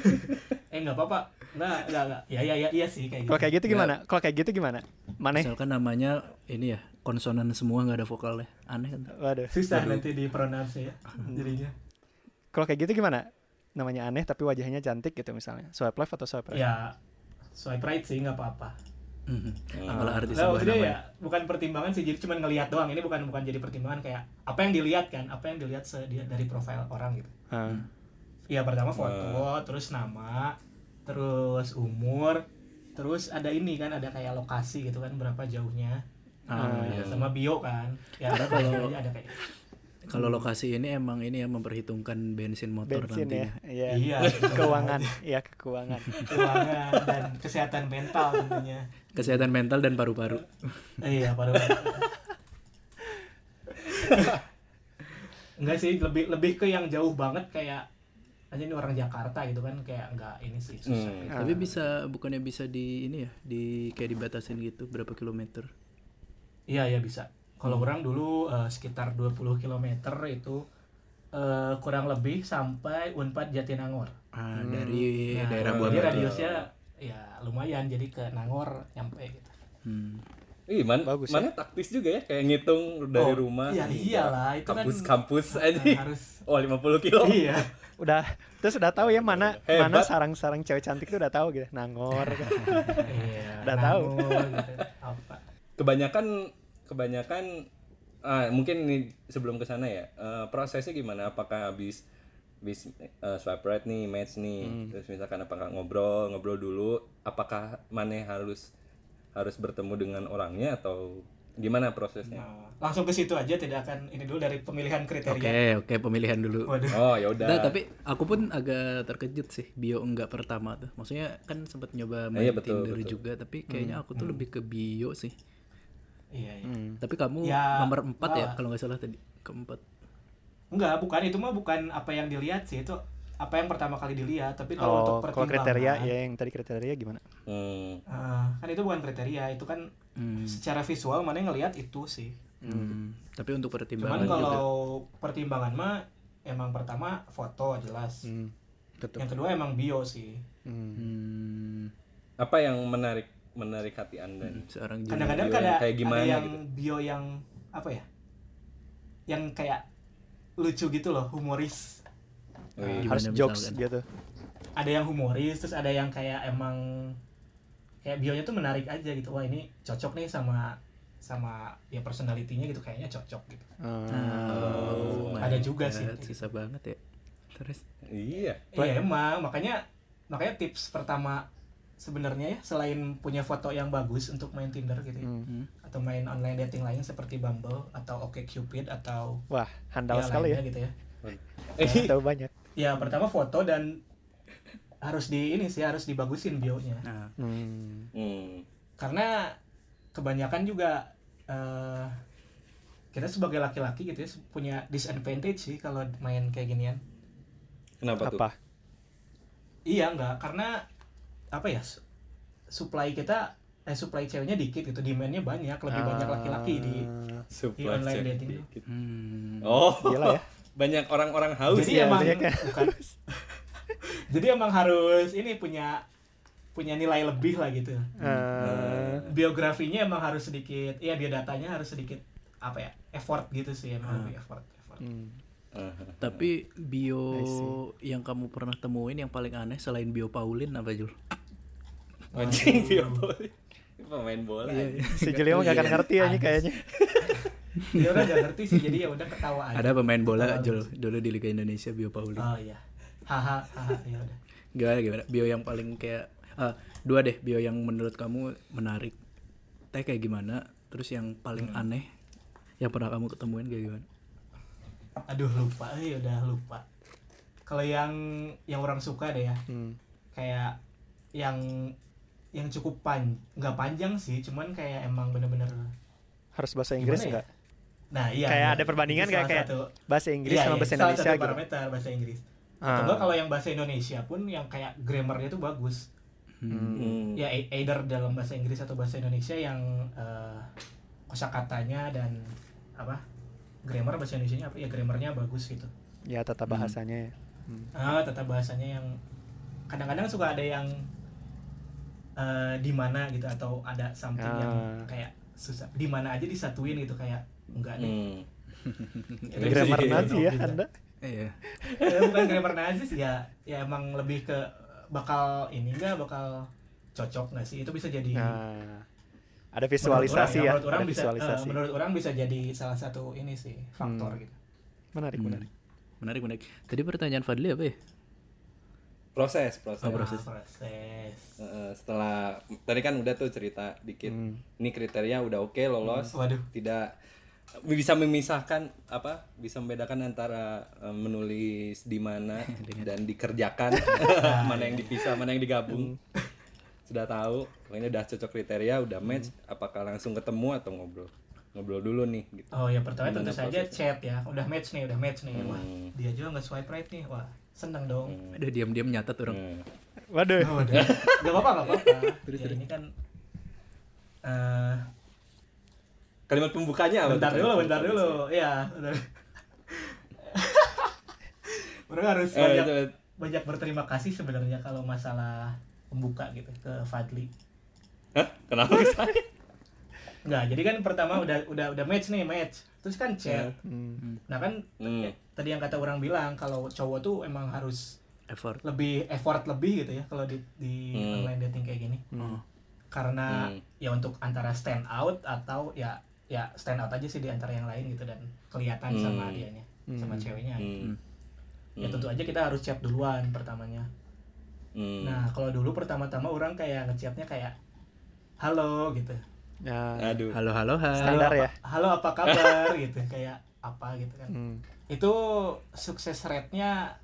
eh nggak apa-apa nggak nggak nggak ya ya ya iya sih kayak gitu kalau kayak gitu gimana? Kalau kayak gitu gimana? Maneh? Misalkan namanya ini ya konsonan semua nggak ada vokalnya, aneh kan? Waduh. susah nanti di pronounce ya jadinya Kalau kayak gitu gimana? Namanya aneh tapi wajahnya cantik gitu misalnya. Swipe left atau swipe right? ya swipe right sih nggak apa-apa Mhm. Apalah arti Nah, sebuah ya bukan pertimbangan sih jadi cuma ngelihat doang ini bukan bukan jadi pertimbangan kayak apa yang dilihat kan apa yang dilihat dari profil orang gitu Ah. Ya pertama foto terus nama terus umur terus ada ini kan ada kayak lokasi gitu kan berapa jauhnya Ah, iya. sama bio kan ya Karena [LAUGHS] kalau- ada kayak Kalau lokasi ini emang ini ya memperhitungkan bensin motor Bensin ya. nantinya. Iya. Iya. [LAUGHS] Keuangan. Iya, keuangan. keuangan dan kesehatan mental tentunya Kesehatan mental dan paru-paru. Eh, iya paru [LAUGHS] enggak sih lebih lebih ke yang jauh banget kayak aja ini orang Jakarta gitu kan kayak enggak ini sih susah Hmm. gitu. Tapi bisa bukannya bisa di ini ya, di kayak dibatasin gitu berapa kilometer? iya iya bisa kalau orang dulu eh, sekitar 20 km itu eh, kurang lebih sampai Unpad Jatinangor Ah, dari Nah, daerah jadi Buah Batu. radiusnya ya lumayan jadi ke Nangor nyampe gitu Hmm. Ih, man, Bagus mana taktis juga ya kayak ngitung dari Oh, rumah. iya iyalah itu kan kampus-kampus eh, aja. harus Oh, 50 kilo. iya Udah terus udah tahu ya mana Hebat. mana sarang-sarang cewek cantik tuh udah tahu gitu. Nangor. [LAUGHS] iya Udah tahu. Gitu. apa Kebanyakan kebanyakan ah, mungkin ini sebelum ke sana ya. eh, prosesnya gimana? Apakah habis habis eh, swipe right nih, match nih. Hmm. Terus misalkan apakah ngobrol, ngobrol dulu, apakah mana harus harus bertemu dengan orangnya atau Gimana prosesnya? Nah, langsung ke situ aja tidak akan ini dulu dari pemilihan Oke, kriteria. oke pemilihan dulu. Waduh. Oh, ya udah. Nah, tapi aku pun agak terkejut sih bio enggak pertama tuh. Maksudnya kan sempat nyoba main Iya, betul, Tinder betul. juga, tapi kayaknya aku tuh lebih ke bio sih. Iya, iya. Tapi kamu Ya, nomor 4 ya kalau nggak salah tadi. Keempat. Enggak, bukan itu mah bukan apa yang dilihat sih, itu apa yang pertama kali dilihat, tapi kalau untuk Oh, kalau kriteria pertimbangan ya yang tadi kriteria gimana? Hmm. eh, kan itu bukan kriteria, itu kan Hmm. secara visual mana yang ngelihat itu sih. Hmm. Tapi untuk Cuman pertimbangan juga kalau pertimbangan mah emang pertama foto jelas. Hmm. tetap. Yang kedua emang bio sih. Hmm. Hmm. Apa yang menarik menarik hati Anda nih? Seorang. Kadang-kadang bio yang ada, kayak gimana ada yang gitu? bio yang apa ya? Yang kayak lucu gitu loh, humoris. Wih. Gimana Harus jokes misalkan? gitu. Ada yang humoris, terus ada yang kayak emang kayak bionya tuh menarik aja gitu. Wah, ini cocok nih sama sama ya personality-nya gitu kayaknya cocok gitu. Oh, Ada my juga God, sih. Susah banget ya. Terus Iya. Iya emang makanya makanya tips pertama sebenarnya ya selain punya foto yang bagus untuk main Tinder gitu ya, Hmm. atau main online dating lain seperti Bumble atau OkCupid atau Wah, handal ya sekali ya. gitu ya. Eh, Tahu banyak. Ya pertama foto dan harus di ini sih harus dibagusin bionya nah, Hmm. hmm. karena kebanyakan juga eh, kita sebagai laki-laki gitu ya punya disadvantage sih kalau main kayak ginian. Kenapa tuh? Apa? Iya enggak karena apa ya su- supply kita eh supply ceweknya dikit gitu demandnya banyak lebih banyak laki-laki di Ah, Supply online dating dikit. hmm. Oh, Iyalah ya. [LAUGHS] banyak orang-orang haus jadi ya. emang banyak ya. bukan [LAUGHS] jadi emang harus ini punya punya nilai lebih lah gitu Eh, biografinya emang harus sedikit iya biodatanya harus sedikit apa ya effort gitu sih emang lebih effort effort hmm. Aha. Tapi bio yang kamu pernah temuin yang paling aneh selain bio Paulin apa Jul? Anjing dia boleh. Pemain bola. Si Julio mah gak akan ngerti aja kayaknya. [LAUGHS] dia udah gak ngerti sih jadi ya udah ketawa aja Ada pemain bola Jul dulu di Liga Indonesia bio Paulin. oh iya haha haha ya udah Gimana gimana? Bio yang paling kayak ah, dua deh bio yang menurut kamu menarik. Teh kayak gimana? Terus yang paling Hmm. aneh yang pernah kamu ketemuin kayak gimana? aduh lupa eh udah lupa kalau yang yang orang suka deh ya Hmm. kayak yang yang cukup pan nggak panjang sih cuman kayak emang bener-bener Harus bahasa Inggris Gimana ya? Nah iya Kayak iya. ada perbandingan kayak kayak bahasa Inggris iya, sama iya, bahasa salah Indonesia satu gitu. parameter bahasa Inggris Ah. atau enggak kalau yang bahasa Indonesia pun yang kayak grammarnya tuh bagus Hmm. ya e- either dalam bahasa Inggris atau bahasa Indonesia yang eh, kosakatanya dan apa grammar bahasa Indonesia apa ya grammarnya bagus gitu Ya tata bahasanya. ya. Hmm. ah tata bahasanya yang kadang-kadang suka ada yang eh, di mana gitu atau ada something yang Ah. kayak susah di mana aja disatuin gitu kayak enggak deh Hmm. [LAUGHS] Itu Grammar Nazi ya gitu. Anda. Iya. Ya, [LAUGHS] bukan grammar Nazi sih ya ya emang lebih ke bakal ini enggak bakal cocok nggak sih itu bisa jadi Nah, ada menurut visualisasi orang, ya, menurut orang ada bisa visualisasi. eh, menurut orang bisa jadi salah satu ini sih faktor Hmm. gitu Menarik, Hmm. menarik. Menarik menarik. Tadi pertanyaan Fadli apa ya? Proses, proses. Oh, proses. Proses Eh, setelah tadi kan udah tuh cerita dikit. Hmm. Ini kriteria udah oke lolos. waduh Tidak bisa memisahkan apa? Bisa membedakan antara eh, menulis di mana [LAUGHS] dan dikerjakan. [LAUGHS] [LAUGHS] mana yang dipisah, mana yang digabung. Sudah tahu, pokoknya udah cocok kriteria, udah match, apakah langsung ketemu atau ngobrol? Ngobrol dulu nih gitu. Oh ya pertama tentu saja chat ya, udah match nih, udah match nih, wah Hmm. dia juga nggak swipe right nih, wah seneng dong. Ada diam-diam nyatat orang. Hmm. Waduh. Oh, udah. Gak apa-apa, gak apa-apa. ya, ini kan eh Kalimat pembukanya apa? bentar dulu, bentar dulu, ya. bentar. Orang harus Eh, banyak itu- banyak berterima kasih sebenarnya kalau masalah pembuka gitu ke Fadli. Hah? Kenapa ke saya? [LAUGHS] Enggak, jadi kan pertama udah udah udah match nih, match. Terus kan chat. Hmm. Nah kan Hmm. eh, tadi yang kata orang bilang kalau cowok tuh emang harus Effort. lebih effort lebih gitu ya kalau di di Hmm. online dating kayak gini. Oh. Karena Hmm. ya untuk antara stand out atau ya ya stand out aja sih di antara yang lain gitu dan kelihatan Hmm. sama dianya, sama Hmm. ceweknya. Hmm. Ya tentu aja kita harus chat duluan pertamanya. Hmm. Nah, kalau dulu pertama-tama orang kayak ngechatnya kayak halo gitu. Ya, Aduh. Halo halo hai. Standar halo, ya. apa- halo apa kabar [LAUGHS] gitu kayak apa gitu kan hmm. itu sukses rate-nya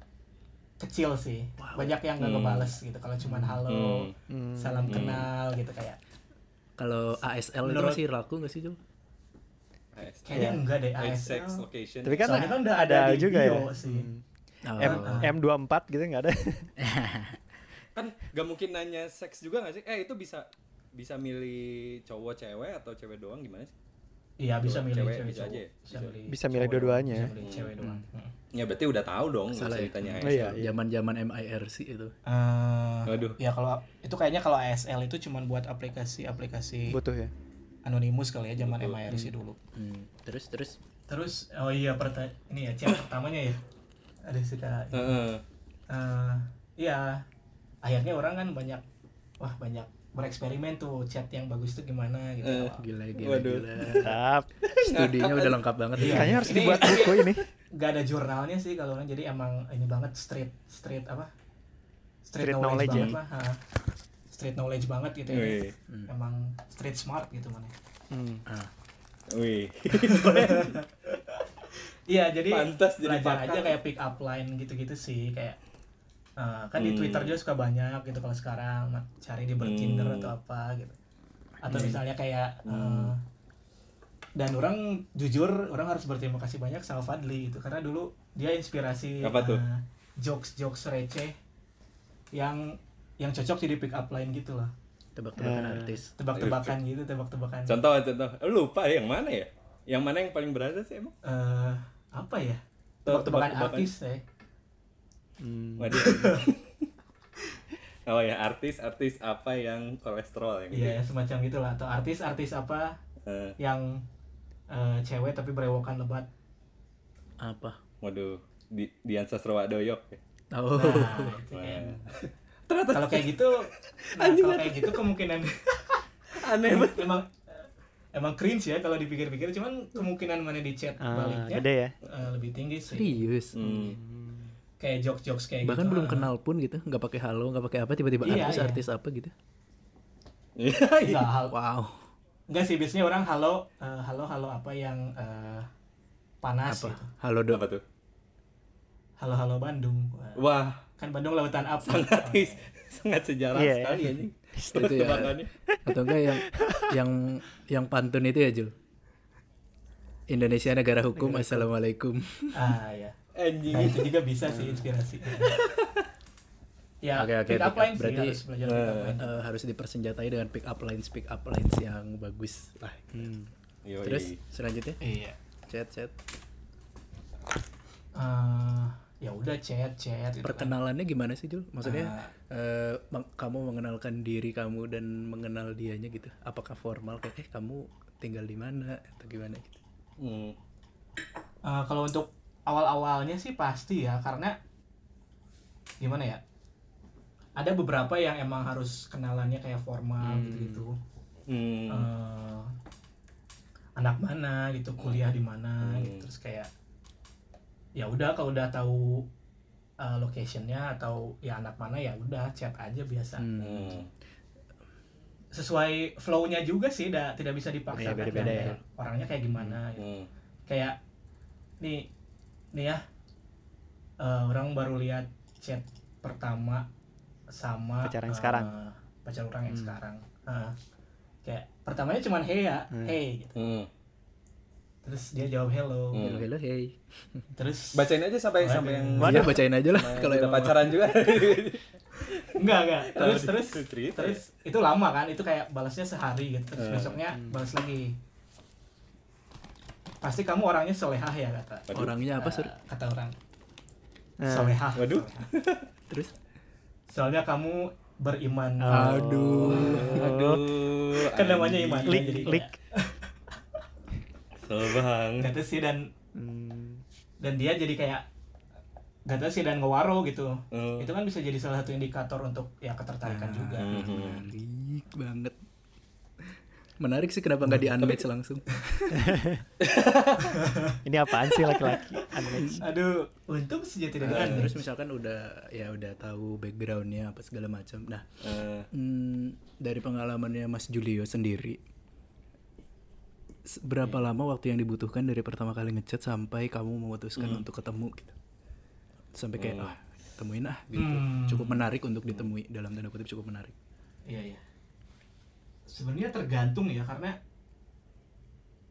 kecil sih banyak yang nggak Hmm. ngebales gitu kalau cuman halo Hmm. Hmm. salam kenal gitu kayak Kalau ASL itu Menurut- masih laku nggak sih Jul? Kayaknya Iya. enggak deh ASL sex, location. Tapi kan Soalnya kan udah ada, ada juga ya. sih. Hmm. Oh. M M24 gitu nggak ada. [LAUGHS] kan gak mungkin nanya seks juga gak sih? Eh itu bisa bisa milih cowok cewek atau cewek doang gimana sih? Iya bisa milih cewek cewek, bisa cowok. aja ya? Bisa Bisa. milih, Bisa milih cowok dua-duanya. doang, Bisa milih cewek doang. Hmm. Ya berarti udah tahu dong Salah ya? ceritanya Oh, ASL. iya, iya. Zaman-zaman MIRC itu. Eh, Waduh. ya kalau itu kayaknya kalau ASL itu cuma buat aplikasi-aplikasi Butuh ya. Anonimus kali ya zaman MIRC dulu. Hmm. Terus terus Terus oh iya perta ini ya chat pertamanya ya. Ada suka Heeh. eh iya akhirnya orang kan banyak wah banyak bereksperimen tuh chat yang bagus tuh gimana gitu. Eh, gila gila Waduh. gila. Studinya udah lengkap banget ya. Kayaknya harus Ini- dibuat buku ini. Gak ada jurnalnya sih kalau orang jadi emang ini banget street street apa? Street knowledge banget ya. lah. ha. Street knowledge banget gitu ya. Wih. Emang street smart gitu mana. Hmm. Ah, Wih. [LAUGHS] Iya, jadi Pantas jadi belajar aja kayak pick up line gitu-gitu sih kayak eh, kan di Hmm. Twitter juga suka banyak gitu kalau sekarang cari di Bertinder Hmm. atau apa gitu. Atau misalnya kayak eh, dan orang jujur orang harus berterima kasih banyak sama Fadli itu karena dulu dia inspirasi Apa tuh? eh, jokes-jokes receh yang yang cocok jadi pick up line gitu loh. tebak-tebakan Eh. artis. Tebak-tebakan gitu, tebak-tebakan. Contoh contoh. Eh, Lupa yang mana ya? Yang mana yang paling berasa sih emang? Eh, apa ya? Tebak- Tebak-tebakan tebak-tebakan. artis ya. Hmm. Waduh. [LAUGHS] oh ya artis-artis apa yang kolesterol yang gitu? Iya, semacam gitulah atau artis-artis apa Eh, yang eh, cewek tapi berewokan lebat. Apa? waduh, di Dian Sastrowadoyok ya. Oh. Nah, itu kan. Kalau kayak gitu, [LAUGHS] nah, kalau kayak gitu kemungkinan [LAUGHS] Aneh banget. emang emang cringe ya kalau dipikir-pikir, cuman kemungkinan mana di chat Ah, baliknya gede ya. eh, lebih tinggi sih. Serius. Hmm. Kayak jokes-jokes kayak Bahkan gitu. belum ah. kenal pun gitu, nggak pakai halo, nggak pakai apa, tiba-tiba Iya, artis-artis apa gitu. Iya, iya. Enggak, hal, Wow. enggak sih biasanya orang halo eh, halo halo apa yang eh, panas Apa? gitu. Halo dok. Apa tuh? Halo halo Bandung. Wah, Wah, Kan Bandung lautan apa? sangat sangat sejarah Iya, sekali iya. ini. [LAUGHS] Itu ya. Tebakannya. Atau enggak yang yang yang pantun itu ya Jul. Indonesia negara hukum. Assalamualaikum. Ah ya. Anjing. Nah itu juga bisa sih inspirasi. [LAUGHS] ya, Oke, oke, pick up sih Berarti, harus belajar pick up line. Eh, harus dipersenjatai dengan pick up lines pick up lines yang bagus. Lah. Hmm. Yoi. Terus selanjutnya Iya. chat chat. Eh, ya udah chat chat. gitu kan. Perkenalannya gimana sih Jul? Maksudnya eh, meng- kamu mengenalkan diri kamu dan mengenal dianya gitu. Apakah formal kayak eh kamu tinggal di mana atau gimana gitu? Hmm. Eh, kalau untuk awal-awalnya sih pasti ya karena gimana ya? Ada beberapa yang emang harus kenalannya kayak formal gitu-gitu. Hmm. Eh, anak mana gitu, kuliah di mana Hmm. gitu. Terus kayak ya udah kalau udah tahu eh, locationnya atau ya anak mana ya udah chat aja biasa. Hmm. Sesuai flow-nya juga sih, dah, tidak bisa dipaksa Iya, ya. Orangnya kayak gimana gitu. Hmm. kayak nih nih ya eh, orang baru lihat chat pertama sama Pacar yang eh, sekarang. pacar orang yang Hmm. sekarang Eh, kayak pertamanya cuman hey ya Hmm. hey gitu. Hmm. Terus dia jawab hello Hmm. Hello hello hey. terus Bacain aja sampai Waduh. sampai yang Iya bacain aja lah kalau udah pacaran juga. [LAUGHS] enggak enggak terus terus cerita terus itu lama kan itu kayak balasnya sehari gitu terus Eh. besoknya balas lagi pasti kamu orangnya solehah ya kata Waduh. orangnya apa Eh, sur? kata orang Nah. solehah Waduh. solehah. Terus? soalnya kamu beriman Aduh. Aduh. kan namanya iman ya, Lik, jadi lik. Banget. gak sih dan Hmm. dan dia jadi kayak gak sih dan ngewaro gitu Hmm. itu kan bisa jadi salah satu indikator untuk ya ketertarikan juga Hmm. Menarik banget. Menarik sih kenapa nggak di unmatch langsung? [LAUGHS] Ini apaan sih laki-laki? Unmatched. aduh untung sih tidak di terus misalkan udah ya udah tahu backgroundnya apa segala macam. Nah Eh, hmm, dari pengalamannya Mas Julio sendiri, berapa lama waktu yang dibutuhkan dari pertama kali ngechat sampai kamu memutuskan Hmm. untuk ketemu gitu sampai kayak ah temuin ah gitu Hmm. cukup menarik untuk ditemui dalam tanda kutip cukup menarik Iya iya. Sebenarnya tergantung ya karena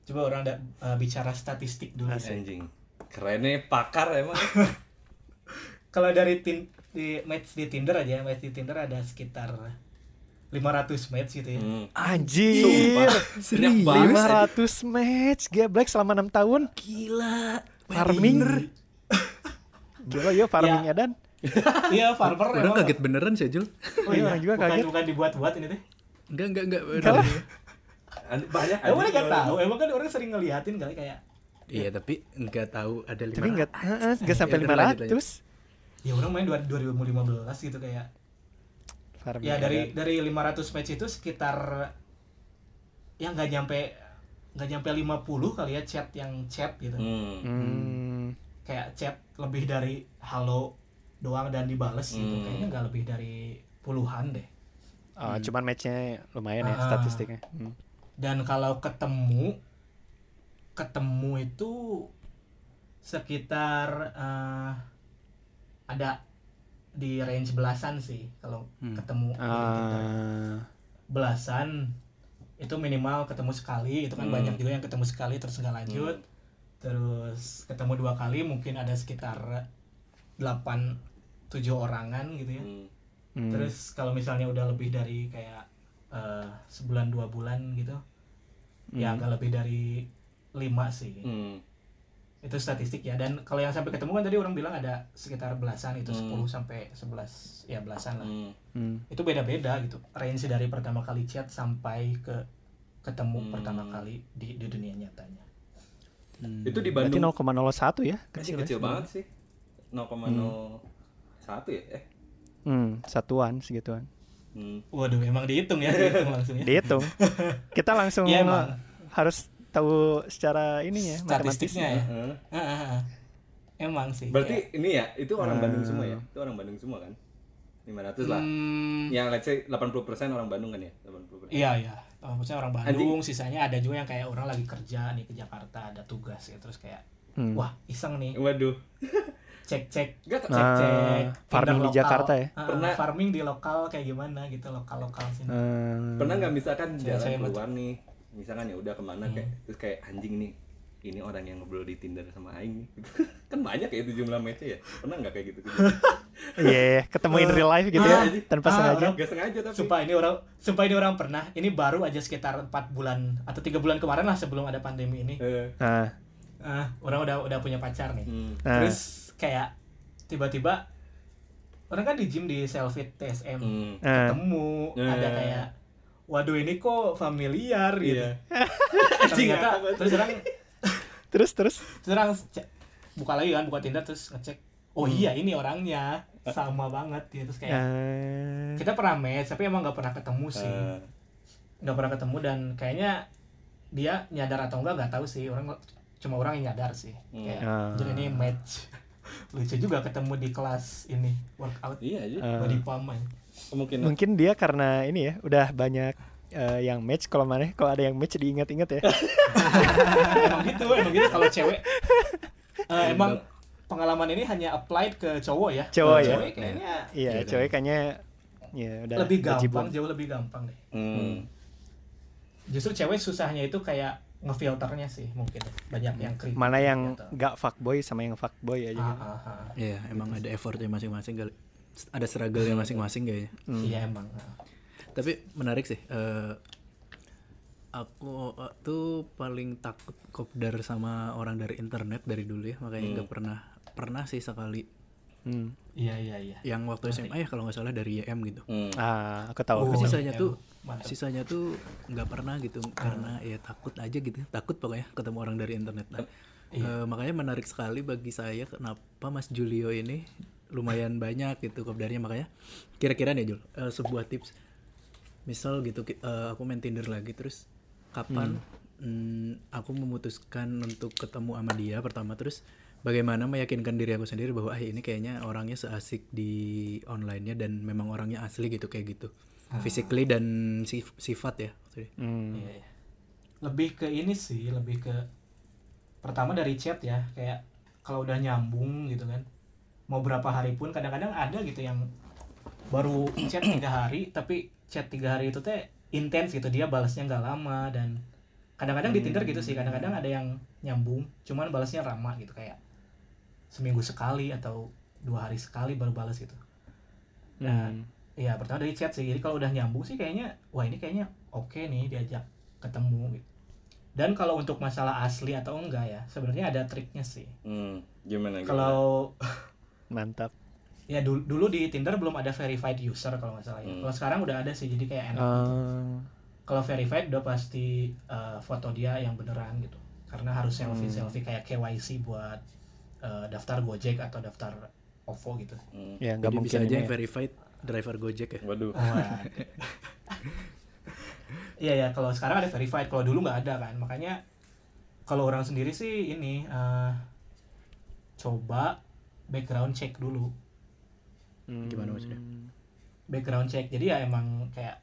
coba orang ada eh, bicara statistik dulu. Anjing. Kerennya pakar emang. [LAUGHS] Kalau dari tin di match di Tinder aja, match di Tinder ada sekitar 500 match gitu ya. Hmm. Anjir. Banget. 500 match Geblek selama 6 tahun. gila Farming. [LAUGHS] Gila ya farming Ya. Edan. Iya, farmer orang emang. kaget beneran sih Jul Oh, Iya, iya. orang juga bukan, kaget. bukan dibuat-buat ini teh. enggak enggak enggak Enggak lah. Banyak Emang orang. tahu, emang kan orang sering ngeliatin kali kayak iya tapi enggak tahu ada lima Tapi enggak enggak sampai Ya lanjut, lanjut. 500. ya orang main dua- 2015 gitu kayak Farming ya dari Edan. dari 500 match itu sekitar ya nggak nyampe nggak nyampe 50 kali ya chat yang chat gitu Hmm. Hmm. kayak chat lebih dari halo doang dan dibales gitu Hmm. kayaknya nggak lebih dari puluhan deh Oh, cuman matchnya lumayan ya Ah. statistiknya. Hmm. dan kalau ketemu ketemu itu sekitar eh, ada di range belasan sih kalau Hmm. ketemu. Ah. belasan itu minimal ketemu sekali itu kan Hmm. banyak juga yang ketemu sekali terus nggak lanjut terus ketemu dua kali mungkin ada sekitar 8 7 orangan gitu ya Hmm. Hmm. terus kalau misalnya udah lebih dari kayak eh, sebulan dua bulan gitu ya Hmm. agak lebih dari lima sih Hmm. Itu statistik ya dan kalau yang sampai ketemu kan tadi orang bilang ada sekitar belasan itu Hmm. 10 sampai 11 ya belasan lah Hmm. Hmm. itu beda-beda gitu range dari pertama kali chat sampai ke ketemu Hmm. pertama kali di di dunia nyatanya Hmm. Itu di Berarti Bandung 0,01 ya? kecil, Kecil, kecil ya? banget sih. 0,01 ya? Eh. Hmm, satuan segituan. Hmm. waduh emang dihitung ya dihitung langsung ya Dihitung. [LAUGHS] Kita langsung emang. harus tahu secara ini ya, statistiknya ya Heeh. Ah, ah, ah. emang sih Berarti ini ya, itu orang Ah. Bandung semua ya? Itu orang Bandung semua kan? 500 lah. Hmm, Yang let's say 80% orang Bandung kan ya? 80%. Iya iya. Oh, maksudnya orang Bandung, sisanya ada juga yang kayak orang lagi kerja nih ke Jakarta, ada tugas ya terus kayak Hmm. wah iseng nih Waduh. [LAUGHS] cek cek Enggak Nah, cek cek farming di Jakarta ya? Pernah- farming di lokal kayak gimana gitu lokal lokal sini. Hmm. pernah nggak misalkan jalan keluar nih misalkan ya udah ke mana kayak Hmm. terus kayak anjing nih ini orang yang ngobrol di Tinder sama Aing gitu. [LAUGHS] kan banyak ya itu jumlah matchnya ya pernah nggak kayak gitu [LAUGHS] Iya, iya, ketemu in real life gitu ya, Ah, tanpa ah, sengaja. nggak sengaja tapi Sumpah ini orang sumpah ini orang pernah. Ini baru aja sekitar empat bulan atau tiga bulan kemarin lah sebelum ada pandemi ini. Nah, Ah, orang udah udah punya pacar nih. hmm. nah. Terus kayak tiba-tiba orang kan di gym di Selfit TSM. Hmm. ketemu Eh. ada kayak waduh ini kok familiar gitu. Iya. [LAUGHS] ternyata terus orang [LAUGHS] Terus terus. cek- buka lagi kan buka Tinder terus ngecek oh iya ini orangnya. Sama banget gitu terus kayak Eh, kita pernah match tapi emang nggak pernah ketemu sih. Eh, nggak pernah ketemu dan kayaknya dia nyadar atau enggak nggak tahu sih. Orang cuma orang yang nyadar sih. Kayak Ah. jadi ini match. [LAUGHS] Lucu juga ketemu di kelas ini workout. Iya aja eh, body pump aja. Kemungkinan mungkin dia karena ini ya, udah banyak eh, yang match kalau mana kalau ada yang match diingat-ingat ya. emang gitu emang gitu kalau cewek eh, emang pengalaman ini hanya applied ke cowok ya Cowok ya. cewek kayaknya Iya, cewek kayaknya ya udah lebih gampang jibun. jauh lebih gampang deh hmm. justru cewek susahnya itu kayak ngefilternya sih mungkin banyak yang kritik Mana yang gitu. gak fuckboy sama yang fuckboy aja Ah, gitu. ah, ah. Iya, emang ada effortnya masing-masing kali. Ada struggle-nya masing-masing kayaknya. Hmm. iya emang Tapi menarik sih. eh, aku eh, tuh paling takut kopdar sama orang dari internet dari dulu ya, makanya nggak pernah pernah sih sekali. Hmm. iya iya iya Yang waktu SMA ya kalau nggak salah dari YM gitu. Hmm. Ah, aku tahu. Oh, sisanya iya, tuh mantap. sisanya tuh nggak pernah gitu karena ya takut aja gitu takut pokoknya ketemu orang dari internet nah, eh, makanya menarik sekali bagi saya kenapa Mas Julio ini lumayan banyak gitu kopdarnya makanya kira-kira nih Jul eh, sebuah tips misal gitu eh, aku main Tinder lagi terus kapan mm, aku memutuskan untuk ketemu sama dia pertama terus bagaimana meyakinkan diri aku sendiri bahwa ah ini kayaknya orangnya seasik di online-nya dan memang orangnya asli gitu kayak gitu physically dan sif- sifat ya maksudnya. Hmm. Iya, iya. lebih ke ini sih lebih ke pertama dari chat ya kayak kalau udah nyambung gitu kan mau berapa hari pun kadang-kadang ada gitu yang baru chat tiga hari tapi chat tiga hari itu teh intens gitu dia balasnya nggak lama dan kadang-kadang di Tinder gitu sih kadang-kadang ada yang nyambung cuman balasnya lama gitu kayak seminggu sekali atau dua hari sekali baru balas gitu Nah, Hmm. Iya pertama dari chat sih. Jadi kalau udah nyambung sih kayaknya wah ini kayaknya oke nih diajak ketemu gitu. Dan kalau untuk masalah asli atau enggak ya, sebenarnya ada triknya sih. Hmm, gimana gimana? Kalau Mantap. ya dulu, dulu di Tinder belum ada verified user kalau nggak salah ya. Hmm. Kalau sekarang udah ada sih, jadi kayak enak. Eh, Kalau verified udah pasti uh, foto dia yang beneran gitu. Karena harus selfie selfie kayak KYC buat uh, daftar Gojek atau daftar OVO gitu. Hmm. ya nggak mungkin bisa aja yang ya. verified driver Gojek ya. Waduh. Wah. Iya ya, kalau sekarang ada verified, kalau dulu nggak ada kan, makanya kalau orang sendiri sih ini eh, coba background check dulu, Hmm. Gimana maksudnya? background check. Jadi ya emang kayak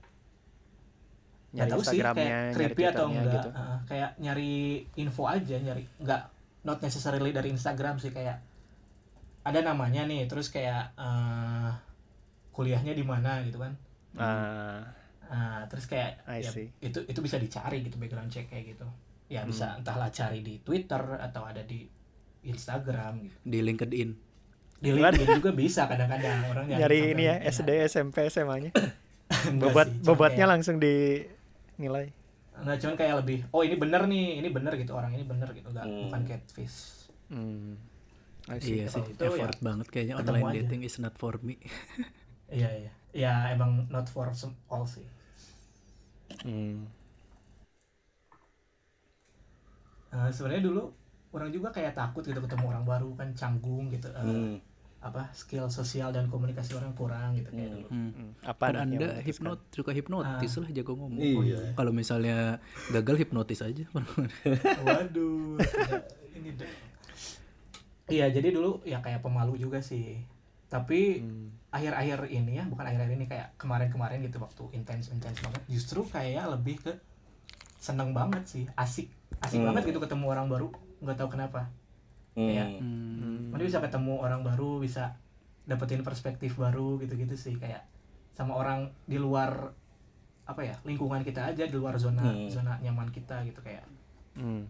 nggak Nyari tahu sih Instagramnya, kayak nyari creepy atau enggak, gitu. eh, kayak nyari info aja, nyari nggak not necessarily dari Instagram sih kayak ada namanya nih, terus kayak eh, kuliahnya di mana gitu kan. Ah, Nah, terus kayak I ya, see. itu itu bisa dicari gitu background check kayak gitu. Ya bisa Hmm. entahlah cari di Twitter atau ada di Instagram gitu. Di LinkedIn. Di LinkedIn juga bisa kadang-kadang orang nyari ini ya SD SMP SMA-nya. Bobot [COUGHS] sih, bobotnya kayak- langsung dinilai. Enggak cuman kayak lebih oh ini bener nih, ini bener gitu orang ini bener gitu, enggak Hmm. bukan catfish. Hmm. See. Iya sih, itu effort banget kayaknya ketemu online aja. dating is not for me. [LAUGHS] Iya iya. Ya emang not for some all sih. Hmm. Nah, sebenarnya dulu orang juga kayak takut gitu ketemu orang baru kan canggung gitu. Eh, Hmm. Apa skill sosial dan komunikasi orang kurang gitu kayak dulu. Hmm. Hmm. Apa yang anda hipnot suka hipnotis lah jago ngomong. Iya. Kalau misalnya gagal hipnotis aja. [LAUGHS] Waduh. ini deh. Iya, jadi dulu ya kayak pemalu juga sih. Tapi Hmm. akhir-akhir ini ya, bukan akhir-akhir ini kayak kemarin-kemarin gitu waktu intens-intens banget, justru kayak lebih ke seneng banget sih, asik. Asik Hmm. banget gitu ketemu orang baru, nggak tahu kenapa. Kayak Hmm. Hmm. Mana bisa ketemu orang baru, bisa dapetin perspektif baru gitu-gitu sih kayak sama orang di luar apa ya lingkungan kita aja di luar zona Hmm. zona nyaman kita gitu kayak Hmm.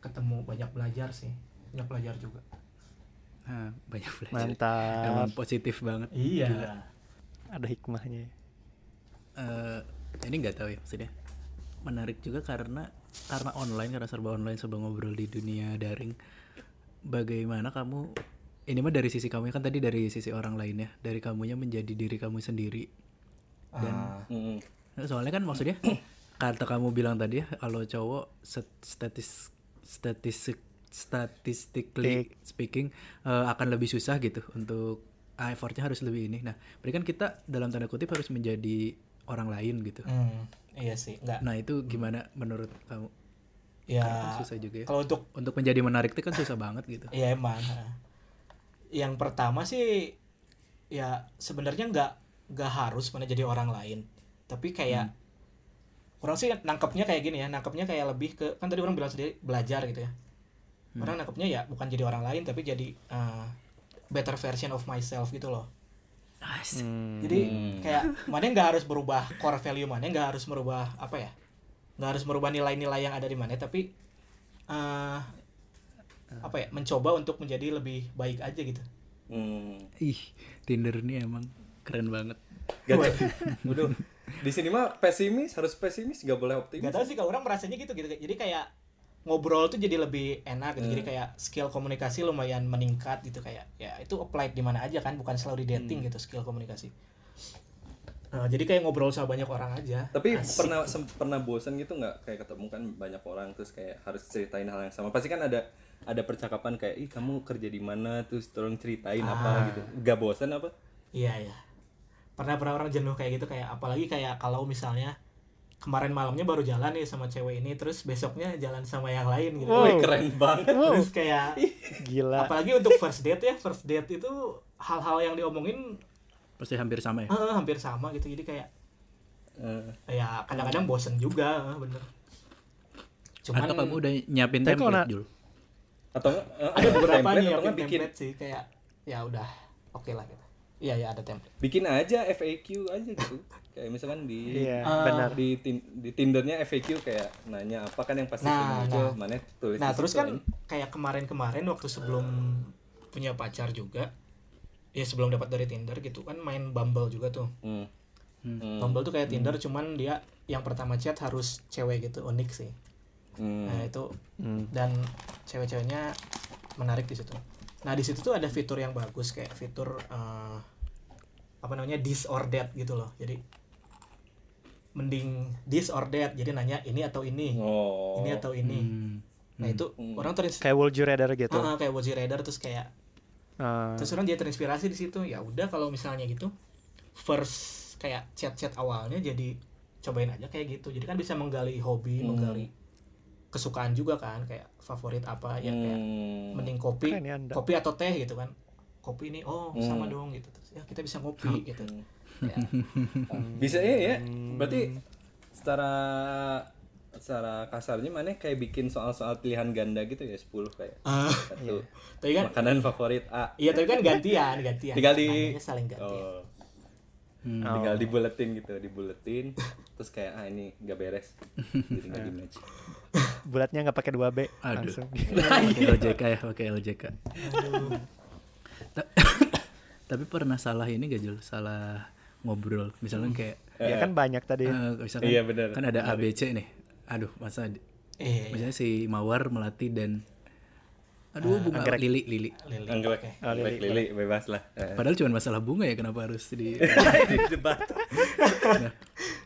ketemu banyak belajar sih banyak belajar juga Nah, banyak belajar. Mantap. Emang positif banget. iya Gila. Ada hikmahnya. Eh, ini nggak tahu ya maksudnya. Menarik juga karena karena online karena serba online serba ngobrol di dunia daring. Bagaimana kamu ini mah dari sisi kamu kan tadi dari sisi orang lain ya, dari kamunya menjadi diri kamu sendiri. Dan. Nah, soalnya kan maksudnya kata kamu bilang tadi ya kalau cowok statis statistik statistically speaking eh, akan lebih susah gitu untuk ah, effortnya harus lebih ini. Nah, berarti kan kita dalam tanda kutip harus menjadi orang lain gitu. hmm, iya sih nggak Nah, itu gimana menurut kamu? Ya Kan susah juga ya. kalau untuk Untuk menjadi menarik itu kan susah banget gitu. Iya emang. Yang pertama sih ya sebenarnya nggak nggak harus mana jadi orang lain. Tapi kayak orang sih nangkepnya kayak gini ya, nangkepnya kayak lebih ke kan tadi orang bilang sendiri belajar gitu ya. Orang nangkepnya ya bukan jadi orang lain tapi jadi uh, better version of myself gitu loh. Hmm. Jadi Hmm. kayak mana nggak harus berubah core value mana nggak harus merubah apa ya nggak harus merubah nilai-nilai yang ada di mana tapi eh apa ya mencoba untuk menjadi lebih baik aja gitu Hmm. Ih, Tinder ini emang keren banget. Gak Waduh. Di sini mah pesimis, harus pesimis, gak boleh optimis. nggak tahu sih kalau orang merasanya gitu gitu jadi kayak ngobrol tuh jadi lebih enak gitu Hmm. jadi kayak skill komunikasi lumayan meningkat gitu kayak ya itu applied di mana aja kan bukan selalu di dating gitu skill komunikasi Nah, jadi kayak ngobrol sama banyak orang aja Tapi Asik. pernah sem- pernah bosan gitu nggak kayak ketemu kan banyak orang terus kayak harus ceritain hal yang sama. Pasti kan ada ada percakapan kayak ih kamu kerja di mana terus tolong ceritain Ah. apa gitu. Gak bosan apa? Iya iya. Pernah pernah orang jenuh kayak gitu kayak apalagi kayak kalau misalnya kemarin malamnya baru jalan nih sama cewek ini terus besoknya jalan sama yang lain gitu. Wow. Wih keren banget. Terus kayak [LAUGHS] Gila. apalagi untuk first date ya first date itu hal-hal yang diomongin Pasti hampir sama ya. eh, hampir sama gitu jadi kayak Eh, ya kadang-kadang bosen juga bener. cuman Atau kamu udah nyiapin template dulu? atau eh, ada beberapa template nih enggak bikin template sih kayak ya udah oke lah gitu iya ya ada template bikin aja FAQ aja gitu kayak misalkan di Iya, Ah. benar. di tin- di Tindernya FAQ kayak nanya apa kan yang pasti Nah, muncul nah. mana tulis nah terus kan anjing. kayak kemarin-kemarin waktu sebelum punya pacar juga ya sebelum dapat dari Tinder gitu kan main Bumble juga tuh Hmm. Hmm. Bumble tuh kayak Tinder cuman dia yang pertama chat harus cewek gitu unik sih Hmm. nah itu Hmm. dan cewek-ceweknya menarik di situ nah di situ tuh ada fitur yang bagus kayak fitur eh, apa namanya this or that gitu loh jadi mending this or that jadi nanya ini atau ini Oh. ini atau ini Hmm. nah itu Hmm. orang terinspirasi Kayak Would You Rather gitu. Ah, kayak Would You Rather terus kayak Ah, terus orang dia terinspirasi di situ. Ya udah kalau misalnya gitu first kayak chat-chat awalnya jadi cobain aja kayak gitu. Jadi kan bisa menggali hobi Hmm. menggali kesukaan juga kan kayak favorit apa ya kayak Hmm. mending kopi ya kopi atau teh gitu kan. Kopi ini oh sama Hmm. dong gitu. Terus ya kita bisa ngopi gitu. [LAUGHS] Ya. bisa ya ya berarti secara secara kasarnya mana kayak bikin soal-soal pilihan ganda gitu ya 10 kayak Ah, satu tapi kan makanan favorit A iya tapi kan gantian gantian Tinggal di- saling gantian oh Hmm. tinggal dibuletin gitu dibuletin terus kayak ah ini gak beres jadi nggak [LAUGHS] di match bulatnya nggak pakai 2 B Aduh. langsung. [LAUGHS] Pakai LJK ya, pakai LJK. Ta- [COUGHS] Tapi pernah salah ini gak Jul? Salah ngobrol. Misalnya kayak ya kan banyak tadi. eh, misalkan Iya, benar. kan ada ABC nih. Aduh, masa di- eh misalnya si Mawar melati dan aduh bunga anggrek. lili lili. lili anggrek oke. Oh, lili. lili bebas lah Eh. Padahal cuma masalah bunga ya kenapa harus di [LAUGHS] debat Nah,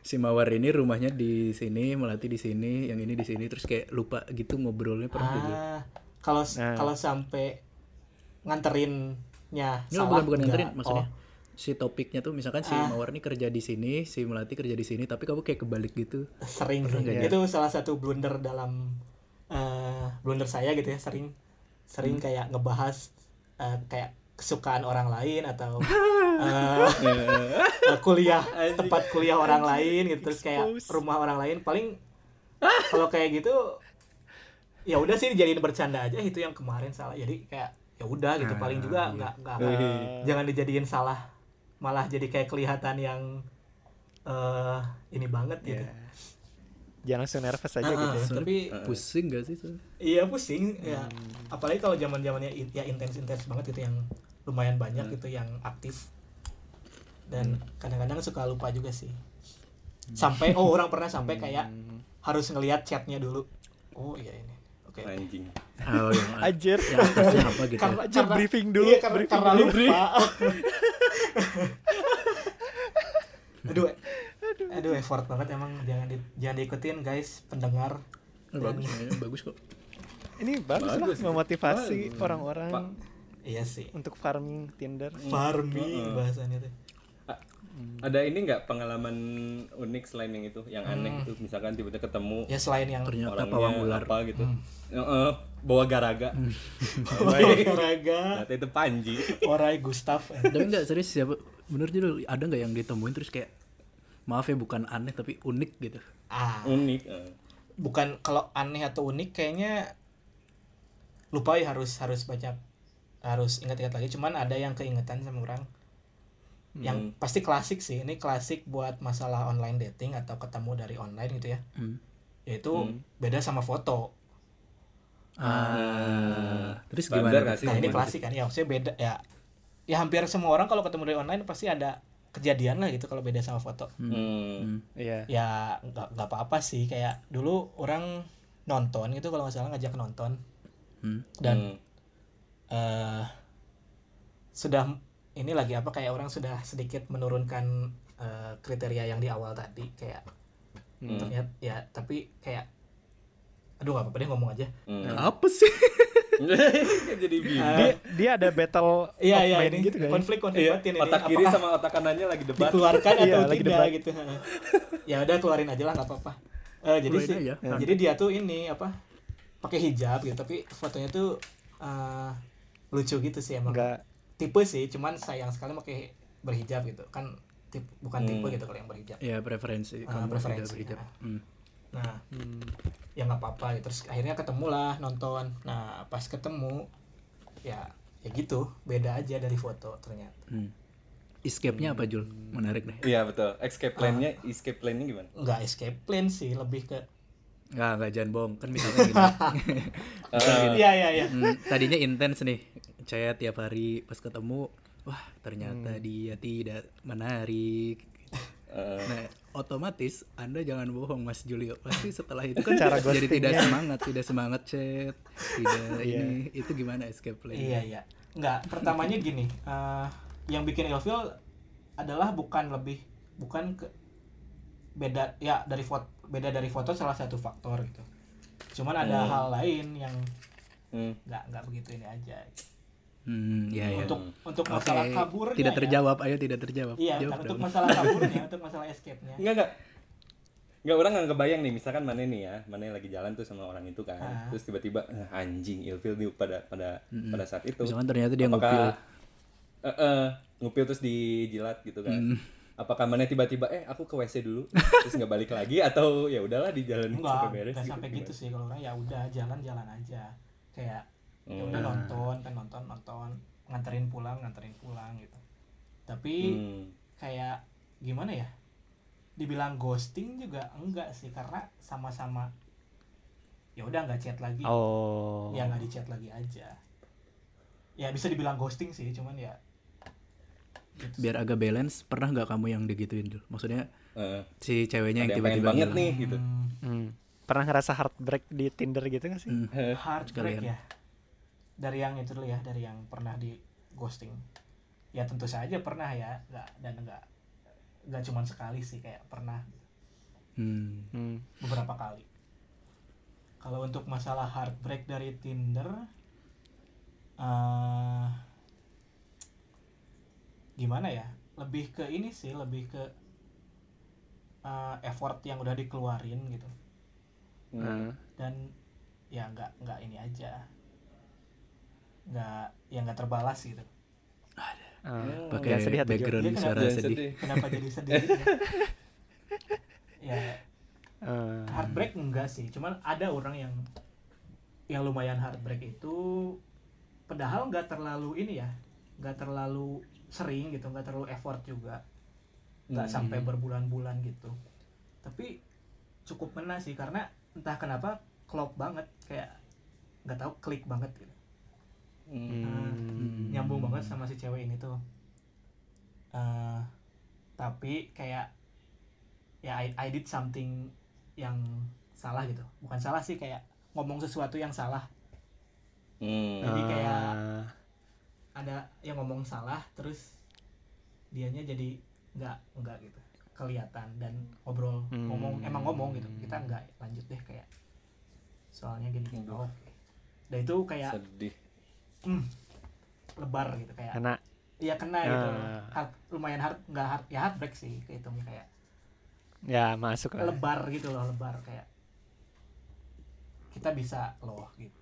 si Mawar ini rumahnya di sini, melati di sini, yang ini di sini terus kayak lupa gitu ngobrolnya pernah ah kalau Nah. kalau sampai nganterinnya Nggak, salah bukan bukan enggak. nganterin maksudnya. Oh, Si topiknya tuh misalkan si Ah. Mawar ini kerja di sini, si Melati kerja di sini, tapi kamu kayak kebalik gitu. sering nggak itu salah satu blunder dalam eh, blunder saya gitu ya sering. Sering kayak ngebahas eh, kayak kesukaan orang lain atau [LAUGHS] [LAUGHS] eh, kuliah tempat kuliah orang lain gitu terus kayak rumah orang lain. Paling [LAUGHS] kalau kayak gitu ya udah sih dijadiin bercanda aja. Itu yang kemarin salah. Jadi kayak ya udah gitu. Paling juga nggak nggak jangan dijadiin salah malah jadi kayak kelihatan yang eh ini banget gitu. Ya. Jangan langsung nervous aja Ah, gitu ya. tapi Pusing gak sih tuh? iya pusing ya. Apalagi kalau zaman zamannya ya intens intens banget gitu yang lumayan banyak gitu yang aktif. Dan kadang-kadang suka lupa juga sih. Sampai oh orang pernah sampai kayak harus ngelihat chatnya dulu. Oh iya ini. Oke. Anjing Oh, yang, [LAUGHS] Anjir. yang atasnya apa gitu. karena, Aja briefing dulu, iya, karena, briefing karena dulu. lupa [LAUGHS] [LAUGHS] aduh aduh effort banget emang jangan di, jangan diikutin guys pendengar Oh, bagus, ya, bagus kok. Ini bagus, Bagus. lah memotivasi orang-orang iya sih untuk farming Tinder. farming bahasanya tuh ada ini nggak pengalaman unik selain yang itu yang aneh itu misalkan tiba-tiba ketemu ya selain yang Ternyata orangnya pawang ular. apa gitu. Heeh, bawa garaga. [LAUGHS] Olahraga ternyata itu panji. Orai Gustav Tapi enggak serius siapa? Bener Jul, ada nggak yang ditemuin terus kayak maaf ya bukan aneh tapi unik gitu. ah. Unik eh. bukan kalau aneh atau unik kayaknya lupa ya harus harus baca harus ingat-ingat lagi. Cuman ada yang keingetan sama orang yang pasti klasik sih ini klasik buat masalah online dating atau ketemu dari online gitu ya Hmm. yaitu beda sama foto Ah, terus Bandar gimana? nggak sih? nah ini klasik kan ya maksudnya beda ya ya hampir semua orang kalau ketemu dari online pasti ada kejadian lah gitu kalau beda sama foto Hmm. Hmm. Iya. ya nggak nggak apa-apa sih kayak dulu orang nonton gitu kalau nggak salah ngajak nonton Hmm. dan Hmm. eh sudah ini lagi apa kayak orang sudah sedikit menurunkan eh, kriteria yang di awal tadi kayak Hmm. ternyata ya tapi kayak aduh nggak apa-apa deh ngomong aja Hmm. [LAUGHS] Apa sih? jadi bingung Dia, dia ada battle iya iya ini gitu kan. konflik konflik Iya, batin ini otak kiri Apakah sama otak kanannya lagi debat dikeluarkan [LAUGHS] Iya, atau lagi tidak debat. gitu [LAUGHS] ya udah keluarin aja lah nggak apa-apa Eh, jadi sih aja. jadi dia tuh ini apa pakai hijab gitu tapi fotonya tuh eh, lucu gitu sih emang Enggak tipe sih cuman sayang sekali pakai berhijab gitu kan tip, bukan tipe Hmm. gitu kalau yang berhijab Ya preferensi Ah, kamu preferensi, berhijab. ah. Hmm. nah Hmm. ya nggak apa-apa gitu. terus akhirnya ketemu lah nonton nah pas ketemu ya ya gitu beda aja dari foto ternyata Hmm. Escape-nya apa Jul? Menarik deh. Iya betul. Escape plan-nya, escape plan-nya gimana? nggak escape plan sih lebih ke Nggak, nggak jangan bohong. Kan misalnya gini. [LAUGHS] Misalnya gini. iya iya iya Hmm, tadinya intens nih. Chat tiap hari pas ketemu, wah ternyata dia tidak menarik. Eh, Nah, otomatis Anda jangan bohong Mas Julio. Pasti setelah itu kan Cara jadi tidak semangat, tidak semangat chat, tidak [LAUGHS] Iya. ini. Itu gimana escape plan? iya iya nggak pertamanya gini eh, yang bikin ilfeel adalah bukan lebih bukan ke beda ya dari foto beda dari foto salah satu faktor gitu cuman ada Hmm. hal lain yang hmm. nggak nggak begitu ini aja Hmm, ya ya. untuk untuk Oke, masalah kaburnya tidak ya. terjawab, ayo tidak terjawab. iya Jawab untuk dong. masalah [LAUGHS] kaburnya untuk masalah escape-nya Enggak enggak. Enggak orang nggak kebayang nih, misalkan mana nih ya, mana lagi jalan tuh sama orang itu kan. Ah. Terus tiba-tiba "Ah, anjing ilfil nih pada pada pada saat itu. Misalkan ternyata dia ngupil. Apakah Eh, eh, ngupil terus dijilat gitu kan. Hmm. Apakah mana tiba-tiba eh aku ke WC dulu terus nggak balik lagi [LAUGHS] atau ya udahlah di jalan sampai beres enggak sampai gitu sih kalau orang ya udah jalan-jalan aja kayak ya udah Hmm. nonton kan nonton nonton nganterin pulang nganterin pulang gitu tapi Hmm. kayak gimana ya dibilang ghosting juga enggak sih karena sama-sama ya udah nggak chat lagi Oh. ya nggak di chat lagi aja ya bisa dibilang ghosting sih cuman ya gitu. Biar agak balance, pernah nggak kamu yang digituin dulu? Maksudnya Eh, si ceweknya yang tiba-tiba banget nih gitu. Hmm, Hmm. Pernah ngerasa heartbreak di Tinder gitu gak sih? Hmm. heartbreak Sekalian. ya dari yang itu dulu ya dari yang pernah di ghosting ya tentu saja pernah ya nggak dan nggak nggak cuma sekali sih kayak pernah Hmm. Hmm. beberapa kali kalau untuk masalah heartbreak dari Tinder eh gimana ya lebih ke ini sih lebih ke eh, effort yang udah dikeluarin gitu Hmm. Dan ya nggak nggak ini aja nggak ya nggak terbalas gitu Ah, Pakai nggak sedih atau background Dia kenapa suara Jangan sedih. sedih. kenapa jadi sedih ya? [LAUGHS] ya Eh, heartbreak enggak sih cuman ada orang yang yang lumayan heartbreak itu padahal nggak terlalu ini ya nggak terlalu sering gitu nggak terlalu effort juga nggak Hmm. sampai berbulan-bulan gitu tapi cukup ngena sih karena entah kenapa klop banget kayak nggak tahu klik banget gitu Hmm. hmm. nyambung banget sama si cewek ini tuh Eh, tapi kayak ya I, I did something yang salah gitu bukan salah sih kayak ngomong sesuatu yang salah Hmm. Jadi kayak Ah, ada yang ngomong salah terus dianya jadi nggak nggak gitu kelihatan dan ngobrol Hmm. ngomong emang ngomong gitu kita nggak lanjut deh kayak soalnya gini oh, dan itu kayak sedih. Hmm, lebar gitu kayak karena Iya kena gitu Ah. hard, lumayan hard nggak hard ya heartbreak sih kehitungnya kayak ya masuk lah. lebar gitu loh lebar kayak kita bisa loh gitu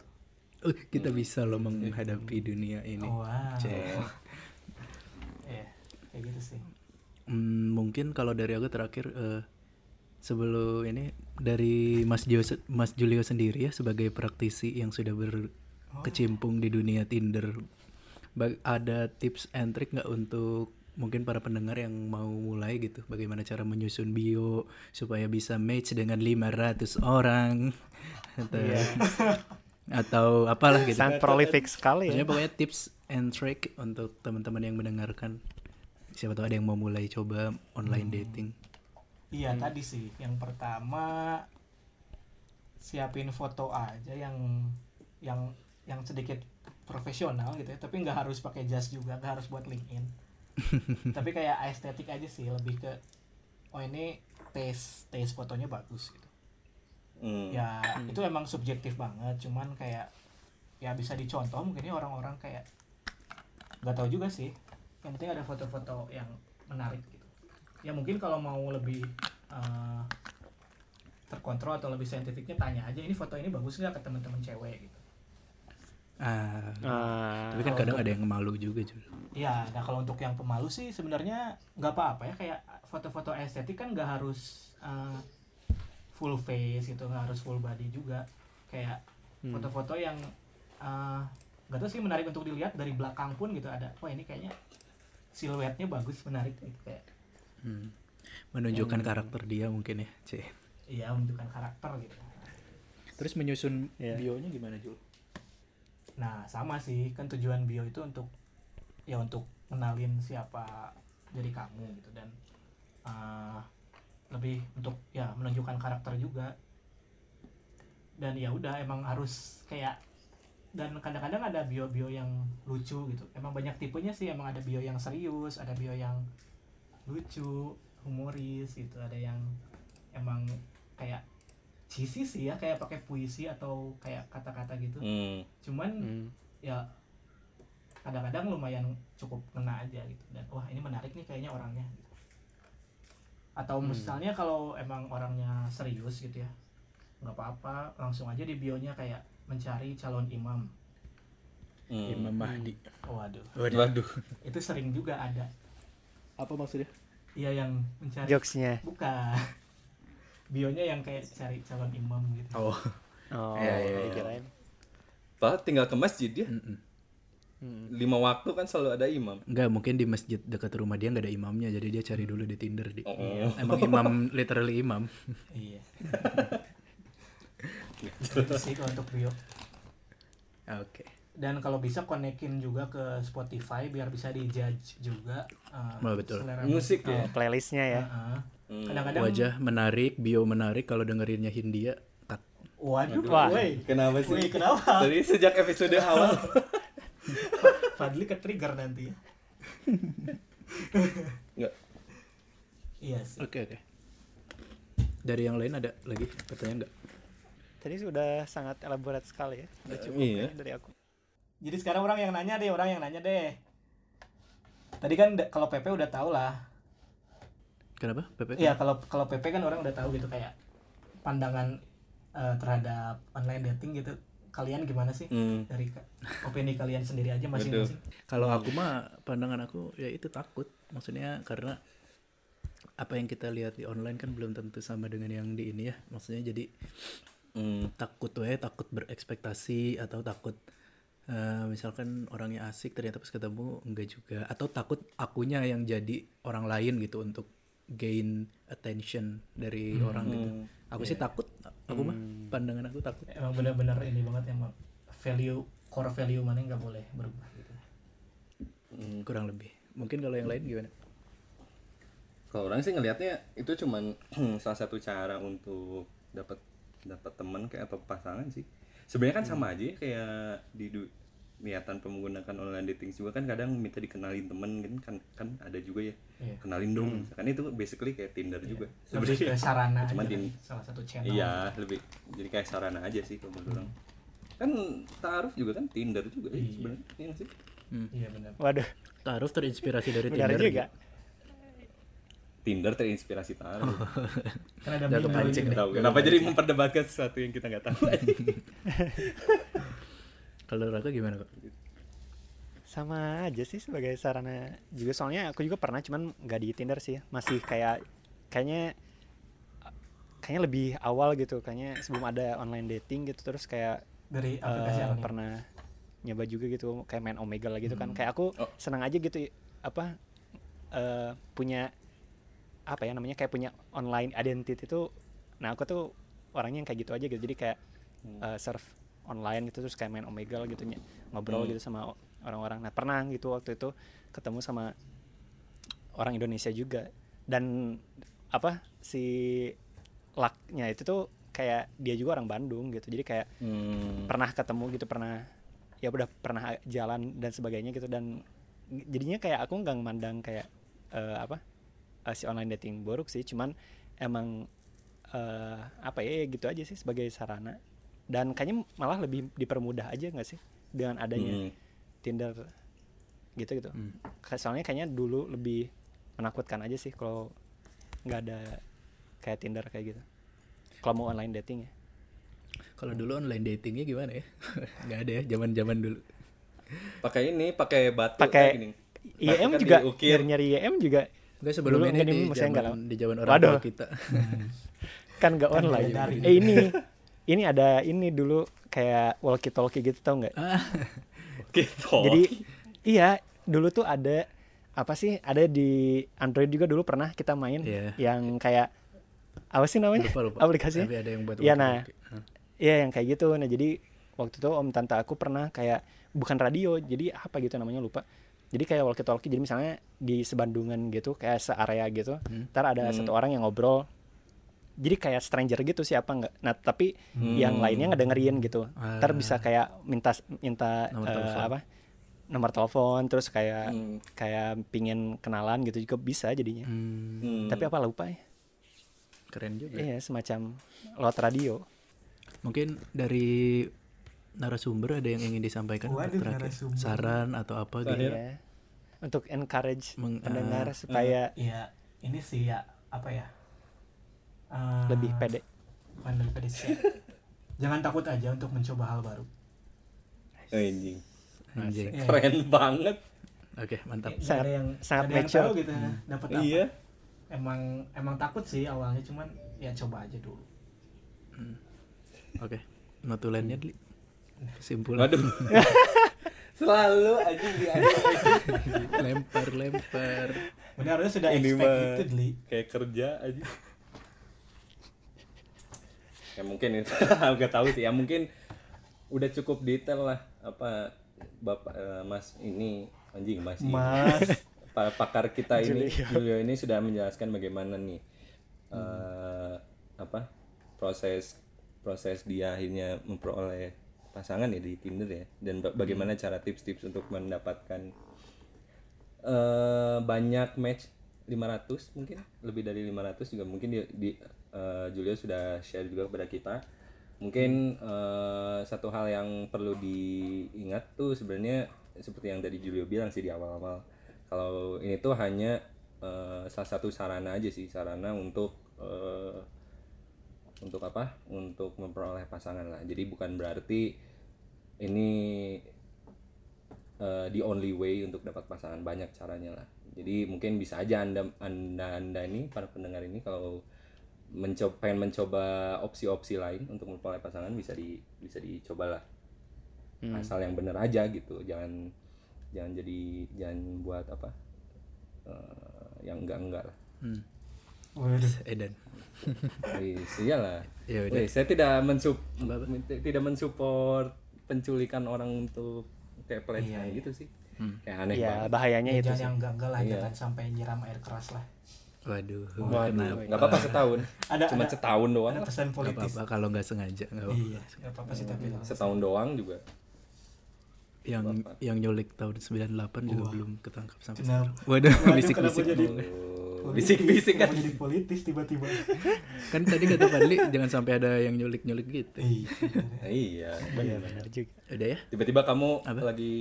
Uh, kita bisa loh menghadapi dunia ini. wow Cek. [LAUGHS] Iya, kayak gitu sih Hmm, mungkin kalau dari aku terakhir eh, sebelum ini dari Mas Jo Mas Julio sendiri ya sebagai praktisi yang sudah berkecimpung di dunia Tinder, ba- ada tips and trick nggak untuk mungkin para pendengar yang mau mulai gitu, bagaimana cara menyusun bio supaya bisa match dengan 500 orang? Atau, [LAUGHS] atau apalah gitu. sangat prolific sekali Maksudnya ya. Pokoknya tips and trick untuk teman-teman yang mendengarkan. Siapa tahu ada yang mau mulai coba online dating. iya tadi sih. Yang pertama siapin foto aja yang yang yang sedikit profesional gitu ya tapi nggak harus pakai jas juga nggak harus buat LinkedIn. [LAUGHS] Tapi kayak estetik aja sih lebih ke oh ini taste taste fotonya bagus gitu. Hmm. ya itu emang subjektif banget cuman kayak ya bisa dicontoh mungkin ya orang-orang kayak nggak tahu juga sih. Yang penting ada foto-foto yang menarik gitu. Ya mungkin kalau mau lebih eh, terkontrol atau lebih saintifiknya tanya aja ini foto ini bagus nggak ke teman-teman cewek? gitu Ah, Ah, tapi kan kadang ada yang malu juga Jul. ya nah kalau untuk yang pemalu sih sebenarnya nggak apa-apa ya kayak foto-foto estetik kan nggak harus eh, full face gitu nggak harus full body juga kayak Hmm. foto-foto yang eh, nggak tahu sih menarik untuk dilihat dari belakang pun gitu ada wah ini kayaknya siluetnya bagus menarik gitu kayak Hmm. Menunjukkan karakter dia mungkin ya, C. iya menunjukkan karakter gitu Terus menyusun Iya. bionya gimana Jul? Nah sama sih. Kan tujuan bio itu untuk ya untuk kenalin siapa dari kamu gitu. Dan eh, lebih untuk ya menunjukkan karakter juga. Dan ya udah emang harus kayak dan kadang-kadang ada bio-bio yang lucu gitu. Emang banyak tipenya sih. Emang ada bio yang serius ada bio yang lucu humoris gitu. Ada yang emang kayak cheesy sih ya kayak pakai puisi atau kayak kata-kata gitu Hmm. cuman Hmm. ya kadang-kadang lumayan cukup kena aja gitu dan wah ini menarik nih kayaknya orangnya gitu. atau Hmm. misalnya kalau emang orangnya serius gitu ya nggak apa-apa langsung aja di bionya kayak mencari calon imam Hmm. Imam Mahdi. waduh Waduh. itu sering juga ada Apa maksudnya? iya yang mencari Jokesnya. bukan bionya yang kayak cari calon imam gitu Oh. Oh, Iya, iya, iya. dikirain. Pak tinggal ke masjid ya. Mm-mm. Hmm. Lima waktu kan selalu ada imam. Enggak, mungkin di masjid dekat rumah dia nggak ada imamnya, jadi dia cari dulu di Tinder di. Oh. [LAUGHS] Emang imam literally imam. iya itu sih kalau untuk bio Oke. dan kalau bisa konekin juga ke Spotify biar bisa dijudge juga uh, Oh, betul. selera Musik musik. ya? Oh, playlistnya ya. Heeh. Hmm. Kadang-kadang Wajah menarik, bio menarik kalau dengerinnya Hindia. Tak. waduh Wah. woi Kenapa sih? Woi, kenapa Tadi sejak episode [LAUGHS] awal. Fadli ke trigger nanti ya [LAUGHS] Enggak. iya sih Oke, oke. Dari yang lain ada lagi pertanyaan nggak? Tadi sudah sangat elaborate sekali ya. Udah cukup Iya. dari aku. jadi sekarang orang yang nanya deh orang yang nanya deh tadi kan kalau PP udah tahu lah Kenapa? PP? Iya kalau kalau PP kan orang udah tahu gitu kayak pandangan eh, terhadap online dating gitu kalian gimana sih Hmm. dari opini kalian sendiri aja masing-masing Kalau aku mah pandangan aku ya itu takut. Maksudnya karena apa yang kita lihat di online kan belum tentu sama dengan yang di ini ya. Maksudnya jadi Hmm. takut tuh ya takut berekspektasi atau takut eh, misalkan orangnya asik ternyata pas ketemu enggak juga atau takut akunya yang jadi orang lain gitu untuk gain attention dari orang gitu. Aku sih takut. Aku mah pandangan aku takut. emang benar-benar ini banget emang value core value mana yang nggak boleh berubah gitu Hmm. Kurang lebih. Mungkin kalau yang lain gimana? Kalau orang sih ngelihatnya itu cuman [CLEARS THROAT] salah satu cara untuk dapat dapat teman kayak atau pasangan sih. Sebenarnya kan sama aja ya, kayak di niatan menggunakan online dating juga kan kadang minta dikenalin temen kan kan, kan ada juga ya. Iya. kenalin dong. Kan itu basically kayak Tinder juga. Lebih ke sarana Cuman aja di- salah satu channel. Iya lebih jadi kayak sarana aja sih kalau menurut orang. Kan taaruf juga kan Tinder juga ya Iya. sebenarnya iya sih? Iya benar. Waduh, Taruh terinspirasi dari Tinder. juga. Tinder terinspirasi taaruf. [LAUGHS] Kan ada tahu kenapa jadi memperdebatkan sesuatu yang kita nggak tahu [LAUGHS] Kalau Raka gimana kok? Sama aja sih sebagai sarana juga soalnya aku juga pernah cuman nggak di Tinder sih, masih kayak kayaknya kayaknya lebih awal gitu, kayaknya sebelum ada online dating gitu terus kayak dari aplikasi eh, apa nih? pernah nyoba juga gitu kayak main Omega lah gitu kan Hmm. kayak aku Oh. senang aja gitu apa eh, punya apa ya namanya kayak punya online identity itu nah aku tuh orangnya yang kayak gitu aja gitu jadi kayak eh, surf online gitu terus kayak main Omega lah gitu ngobrol Hmm. gitu sama orang-orang. Nah pernah gitu waktu itu ketemu sama orang Indonesia juga. Dan apa si lucknya itu tuh kayak dia juga orang Bandung gitu. Jadi kayak Hmm. pernah ketemu gitu pernah ya udah pernah jalan dan sebagainya gitu. Dan jadinya kayak aku nggak mandang kayak eh, apa eh, si online dating buruk sih. Cuman emang eh, apa ya ya gitu aja sih sebagai sarana dan kayaknya malah lebih dipermudah aja nggak sih dengan adanya Hmm. Tinder gitu gitu Hmm. Soalnya kayaknya dulu lebih menakutkan aja sih kalau nggak ada kayak Tinder kayak gitu kalau mau online dating ya Kalau dulu online datingnya gimana ya? [LAUGHS] Nggak ada ya, zaman-zaman dulu. pakai ini pakai batu Pakai kayak gini. IM kan juga diukir. nyari IM juga Enggak sebelum Dulu ini di zaman, di zaman orang Waduh. tua kita. [LAUGHS] kan gak Kan online. Eh ini ini ada ini dulu kayak walkie talkie gitu tau nggak? [LAUGHS] Gitu. Jadi iya dulu tuh ada apa sih ada di Android juga dulu pernah kita main Iya. yang kayak apa sih namanya lupa lupa aplikasinya? tapi ada yang buat Iya, nah. Hah. Iya yang kayak gitu. Nah jadi waktu itu om tante aku pernah kayak bukan radio jadi apa gitu namanya lupa. Jadi kayak walkie talkie jadi misalnya di sebandungan gitu kayak searea gitu. Hmm. Ntar ada Hmm. satu orang yang ngobrol. Jadi kayak stranger gitu siapa nggak. Nah tapi yang lainnya ngedengerin gitu. Ntar Ah. bisa kayak minta minta Nomor telepon. apa? Nomor telepon terus kayak Hmm. kayak pingin kenalan gitu juga bisa jadinya. Hmm, Hmm. Tapi apa lupa ya? keren juga Iya semacam lewat radio. mungkin dari narasumber ada yang ingin disampaikan Waduh, terakhir narasumber. saran atau apa gitu. Iya. Untuk encourage Meng- pendengar ah, supaya Iya, ini sih ya apa ya? Eh, lebih pede. Bukan lebih pede sih. [LAUGHS] Jangan takut aja untuk mencoba hal baru. Anjing. anjing Iya. Keren banget. oke mantap Sangat- ada yang sangat ada yang mature. tahu gitu dapat apa. Iya. Emang emang takut sih awalnya cuman ya coba aja dulu. oke notulennya Dli. kesimpulan Waduh. [LAUGHS] Selalu aja di lempar lempar Benar harusnya sudah Ini expect mah. gitu Dli. kayak kerja aja. Ya mungkin [LAUGHS] nggak tahu sih. Ya mungkin udah cukup detail lah apa bapak eh, mas ini anjing mas ini. Mas. Pa- pakar kita ini Julio ini sudah menjelaskan bagaimana nih eh, apa proses proses dia akhirnya memperoleh pasangan ya di Tinder ya dan ba- bagaimana cara tips-tips untuk mendapatkan eh banyak match 500 mungkin lebih dari 500 juga mungkin di, di eh, Julio sudah share juga kepada kita. Mungkin eh, satu hal yang perlu diingat tuh sebenarnya seperti yang tadi Julio bilang sih di awal-awal. Kalau ini tuh hanya eh, salah satu sarana aja sih sarana untuk eh, untuk apa? Untuk memperoleh pasangan lah. Jadi bukan berarti ini uh, the only way untuk dapat pasangan. Banyak caranya lah. Jadi mungkin bisa aja anda anda anda ini para pendengar ini kalau mencoba pengen mencoba opsi-opsi lain untuk memperoleh pasangan bisa di bisa dicoba lah asal yang bener aja gitu jangan jangan jadi jangan buat apa uh, yang enggak enggak lah hmm. Waduh. Edan [LAUGHS] Wis, iyalah Ya udah. Wih, saya tidak mensup tidak mensupport penculikan orang untuk kayak pelecehan Iya, iya. gitu sih Hmm. kayak aneh ya banget bahayanya Ya, itu jangan sih. yang enggak lah, Iya. jangan sampai nyiram air keras lah. Waduh. Waduh, kenapa? Nggak apa-apa setahun. Ada cuma ada, setahun doang. ada pesan Gak politis. apa-apa kalau nggak sengaja nggak apa-apa. Iya, enggak apa-apa sih tapi setahun doang juga. Yang Apa? yang nyulik tahun 98 juga belum ketangkap sampai sekarang. Waduh Waduh, bisik-bisik. bisik-bisik kan? jadi politis tiba-tiba. [LAUGHS] kan tadi kata Fadli jangan sampai ada yang nyulik-nyulik gitu. Iya. Nah, iya. Benar-benar juga. udah ya? Tiba-tiba kamu Apa? lagi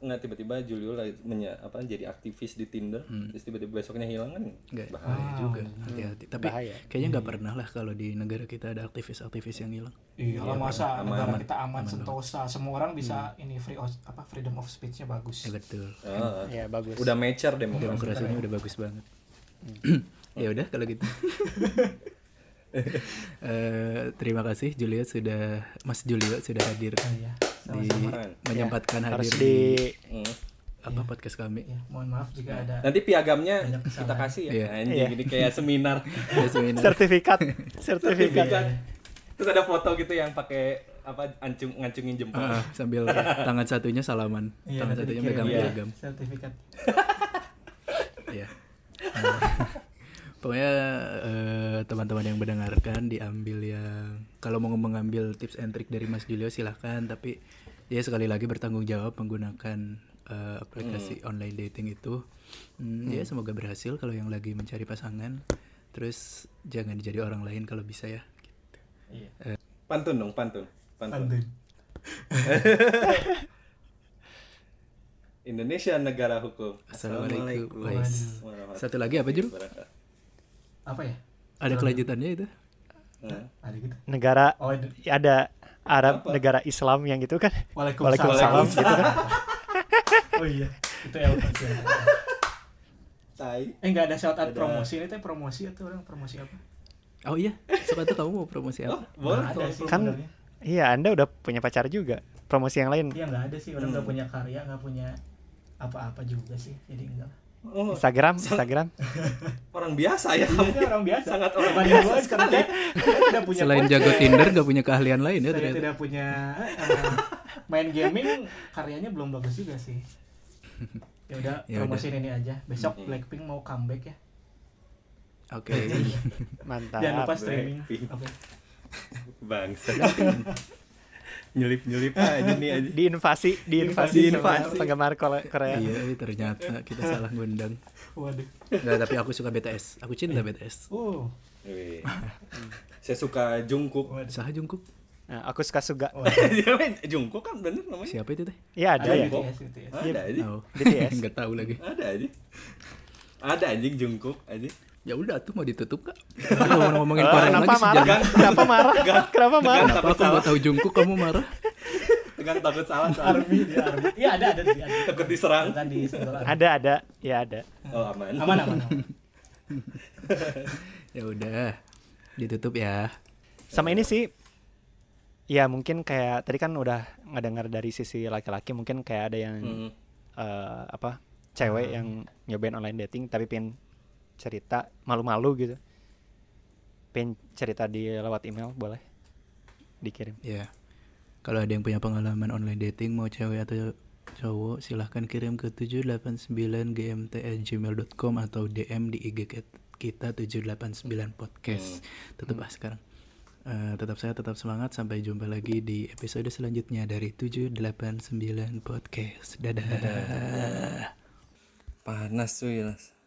nggak tiba-tiba Julio menya, apa jadi aktivis di Tinder terus tiba-tiba besoknya hilang kan? Enggak bahaya juga. hati-hati. Tapi Bahaya. kayaknya nggak pernah lah kalau di negara kita ada aktivis-aktivis yang hilang. Iya, lah masa aman. negara kita aman sentosa, semua orang bisa ini free of, apa freedom of speech-nya bagus. ya betul. Ah, Ya bagus. udah mature demokrasi demokrasinya udah bagus banget. [CLEARS THROAT] Ya udah kalau gitu. [LAUGHS] Eh, terima kasih Julio sudah Mas Julio sudah hadir. Iya, di sama-sama. menyempatkan harus hadir di Hmm. apa podcast kami Iya, mohon maaf jika ada nanti piagamnya kita kasih ya Iya. anjing Iya. ini kayak seminar [LAUGHS] Ya, seminar. sertifikat, [LAUGHS] sertifikat. Sertifikat. terus ada foto gitu yang pakai apa ancung ngancungin jempol Ah, sambil [LAUGHS] tangan satunya salaman Iya, tangan satunya megang Iya. piagam sertifikat. ya pokoknya eh, teman-teman yang mendengarkan diambil yang kalau mau mengambil tips and trick dari Mas Julio silahkan. Tapi ya sekali lagi bertanggung jawab menggunakan eh, aplikasi online dating itu. Hmm, ya semoga berhasil kalau yang lagi mencari pasangan. Terus jangan jadi orang lain kalau bisa ya. Iya. pantun dong pantun. Pantun. Pantun. [LAUGHS] Indonesia negara hukum. Assalamualaikum. Wais. satu lagi apa Jul? Apa ya? ada kelanjutannya itu Hmm. Ada gitu. Negara Oh, ada- ada Arab negara Islam yang gitu kan? Waalaikumsalam. Waalaikumsalam gitu kan? [LAUGHS] Oh iya, itu Elvis ya. Tai. Eh enggak ada shout out Ada. promosi ini teh promosi atau orang promosi apa? Oh iya, sepatu kamu mau promosi apa? Boleh Nggak ada kalau sih Kan sebenarnya. iya Anda udah punya pacar juga. Promosi yang lain. Iya nggak ada sih orang nggak Hmm. punya karya nggak punya apa-apa juga sih jadi enggak Oh, Instagram, Instagram. [LAUGHS] orang biasa ya kamu. Ini orang biasa Sangat orang biasa saya, saya tidak punya Selain jago Tinder gak punya keahlian lain ya saya ternyata. tidak punya eh, main gaming karyanya belum bagus juga sih ya udah Ya promosiin ini aja besok Hmm. Blackpink mau comeback ya Oke. Mantap. jangan lupa streaming. Oke. Bangsa. [LAUGHS] Nyelip-nyelip aja nih aja. Diinvasi, diinvasi, Diinvasi. sama penggemar Kore- Korea. iya, iya, ternyata kita salah ngundang. waduh Nggak, tapi aku suka BTS. Aku cinta BTS. Wih. [LAUGHS] Saya suka Jungkook. Sah Jungkook. Nah, aku suka Suga. [LAUGHS] Dia main Jungkook kan bener namanya. Siapa itu teh? Iya ada ada ya. Jungkook. BTS BTS Ada aja. Oh. BTS. Enggak [LAUGHS] tahu lagi. Ada aja. Ada anjing Jungkook aja. Ya udah tuh mau ditutup kak. Kalau mau ngomongin Eh, Korea Kenapa lagi marah? Kenapa marah? Kenapa marah? Kenapa aku nggak tahu Jungkook kamu marah? Tegang takut salah. Army dia Army iya ada ada di ada Takut diserang. di. Ada, ada. Ya ada. Oh aman. aman aman aman. [LAUGHS] Ya udah. Ditutup ya. Sama ini sih ya mungkin kayak tadi kan udah ngedengar dari sisi laki-laki mungkin kayak ada yang Hmm. eh, apa cewek yang nyobain online dating tapi pengen cerita malu-malu gitu pengen cerita di lewat email boleh dikirim Ya. Kalau ada yang punya pengalaman online dating mau cewek atau cowok silahkan kirim ke 789gmt@gmail.com atau DM di IG kita 789 podcast. Tetap ah sekarang. Eh, tetap saya tetap semangat sampai jumpa lagi di episode selanjutnya dari 789 podcast. Dadah. Panas cuy. Las.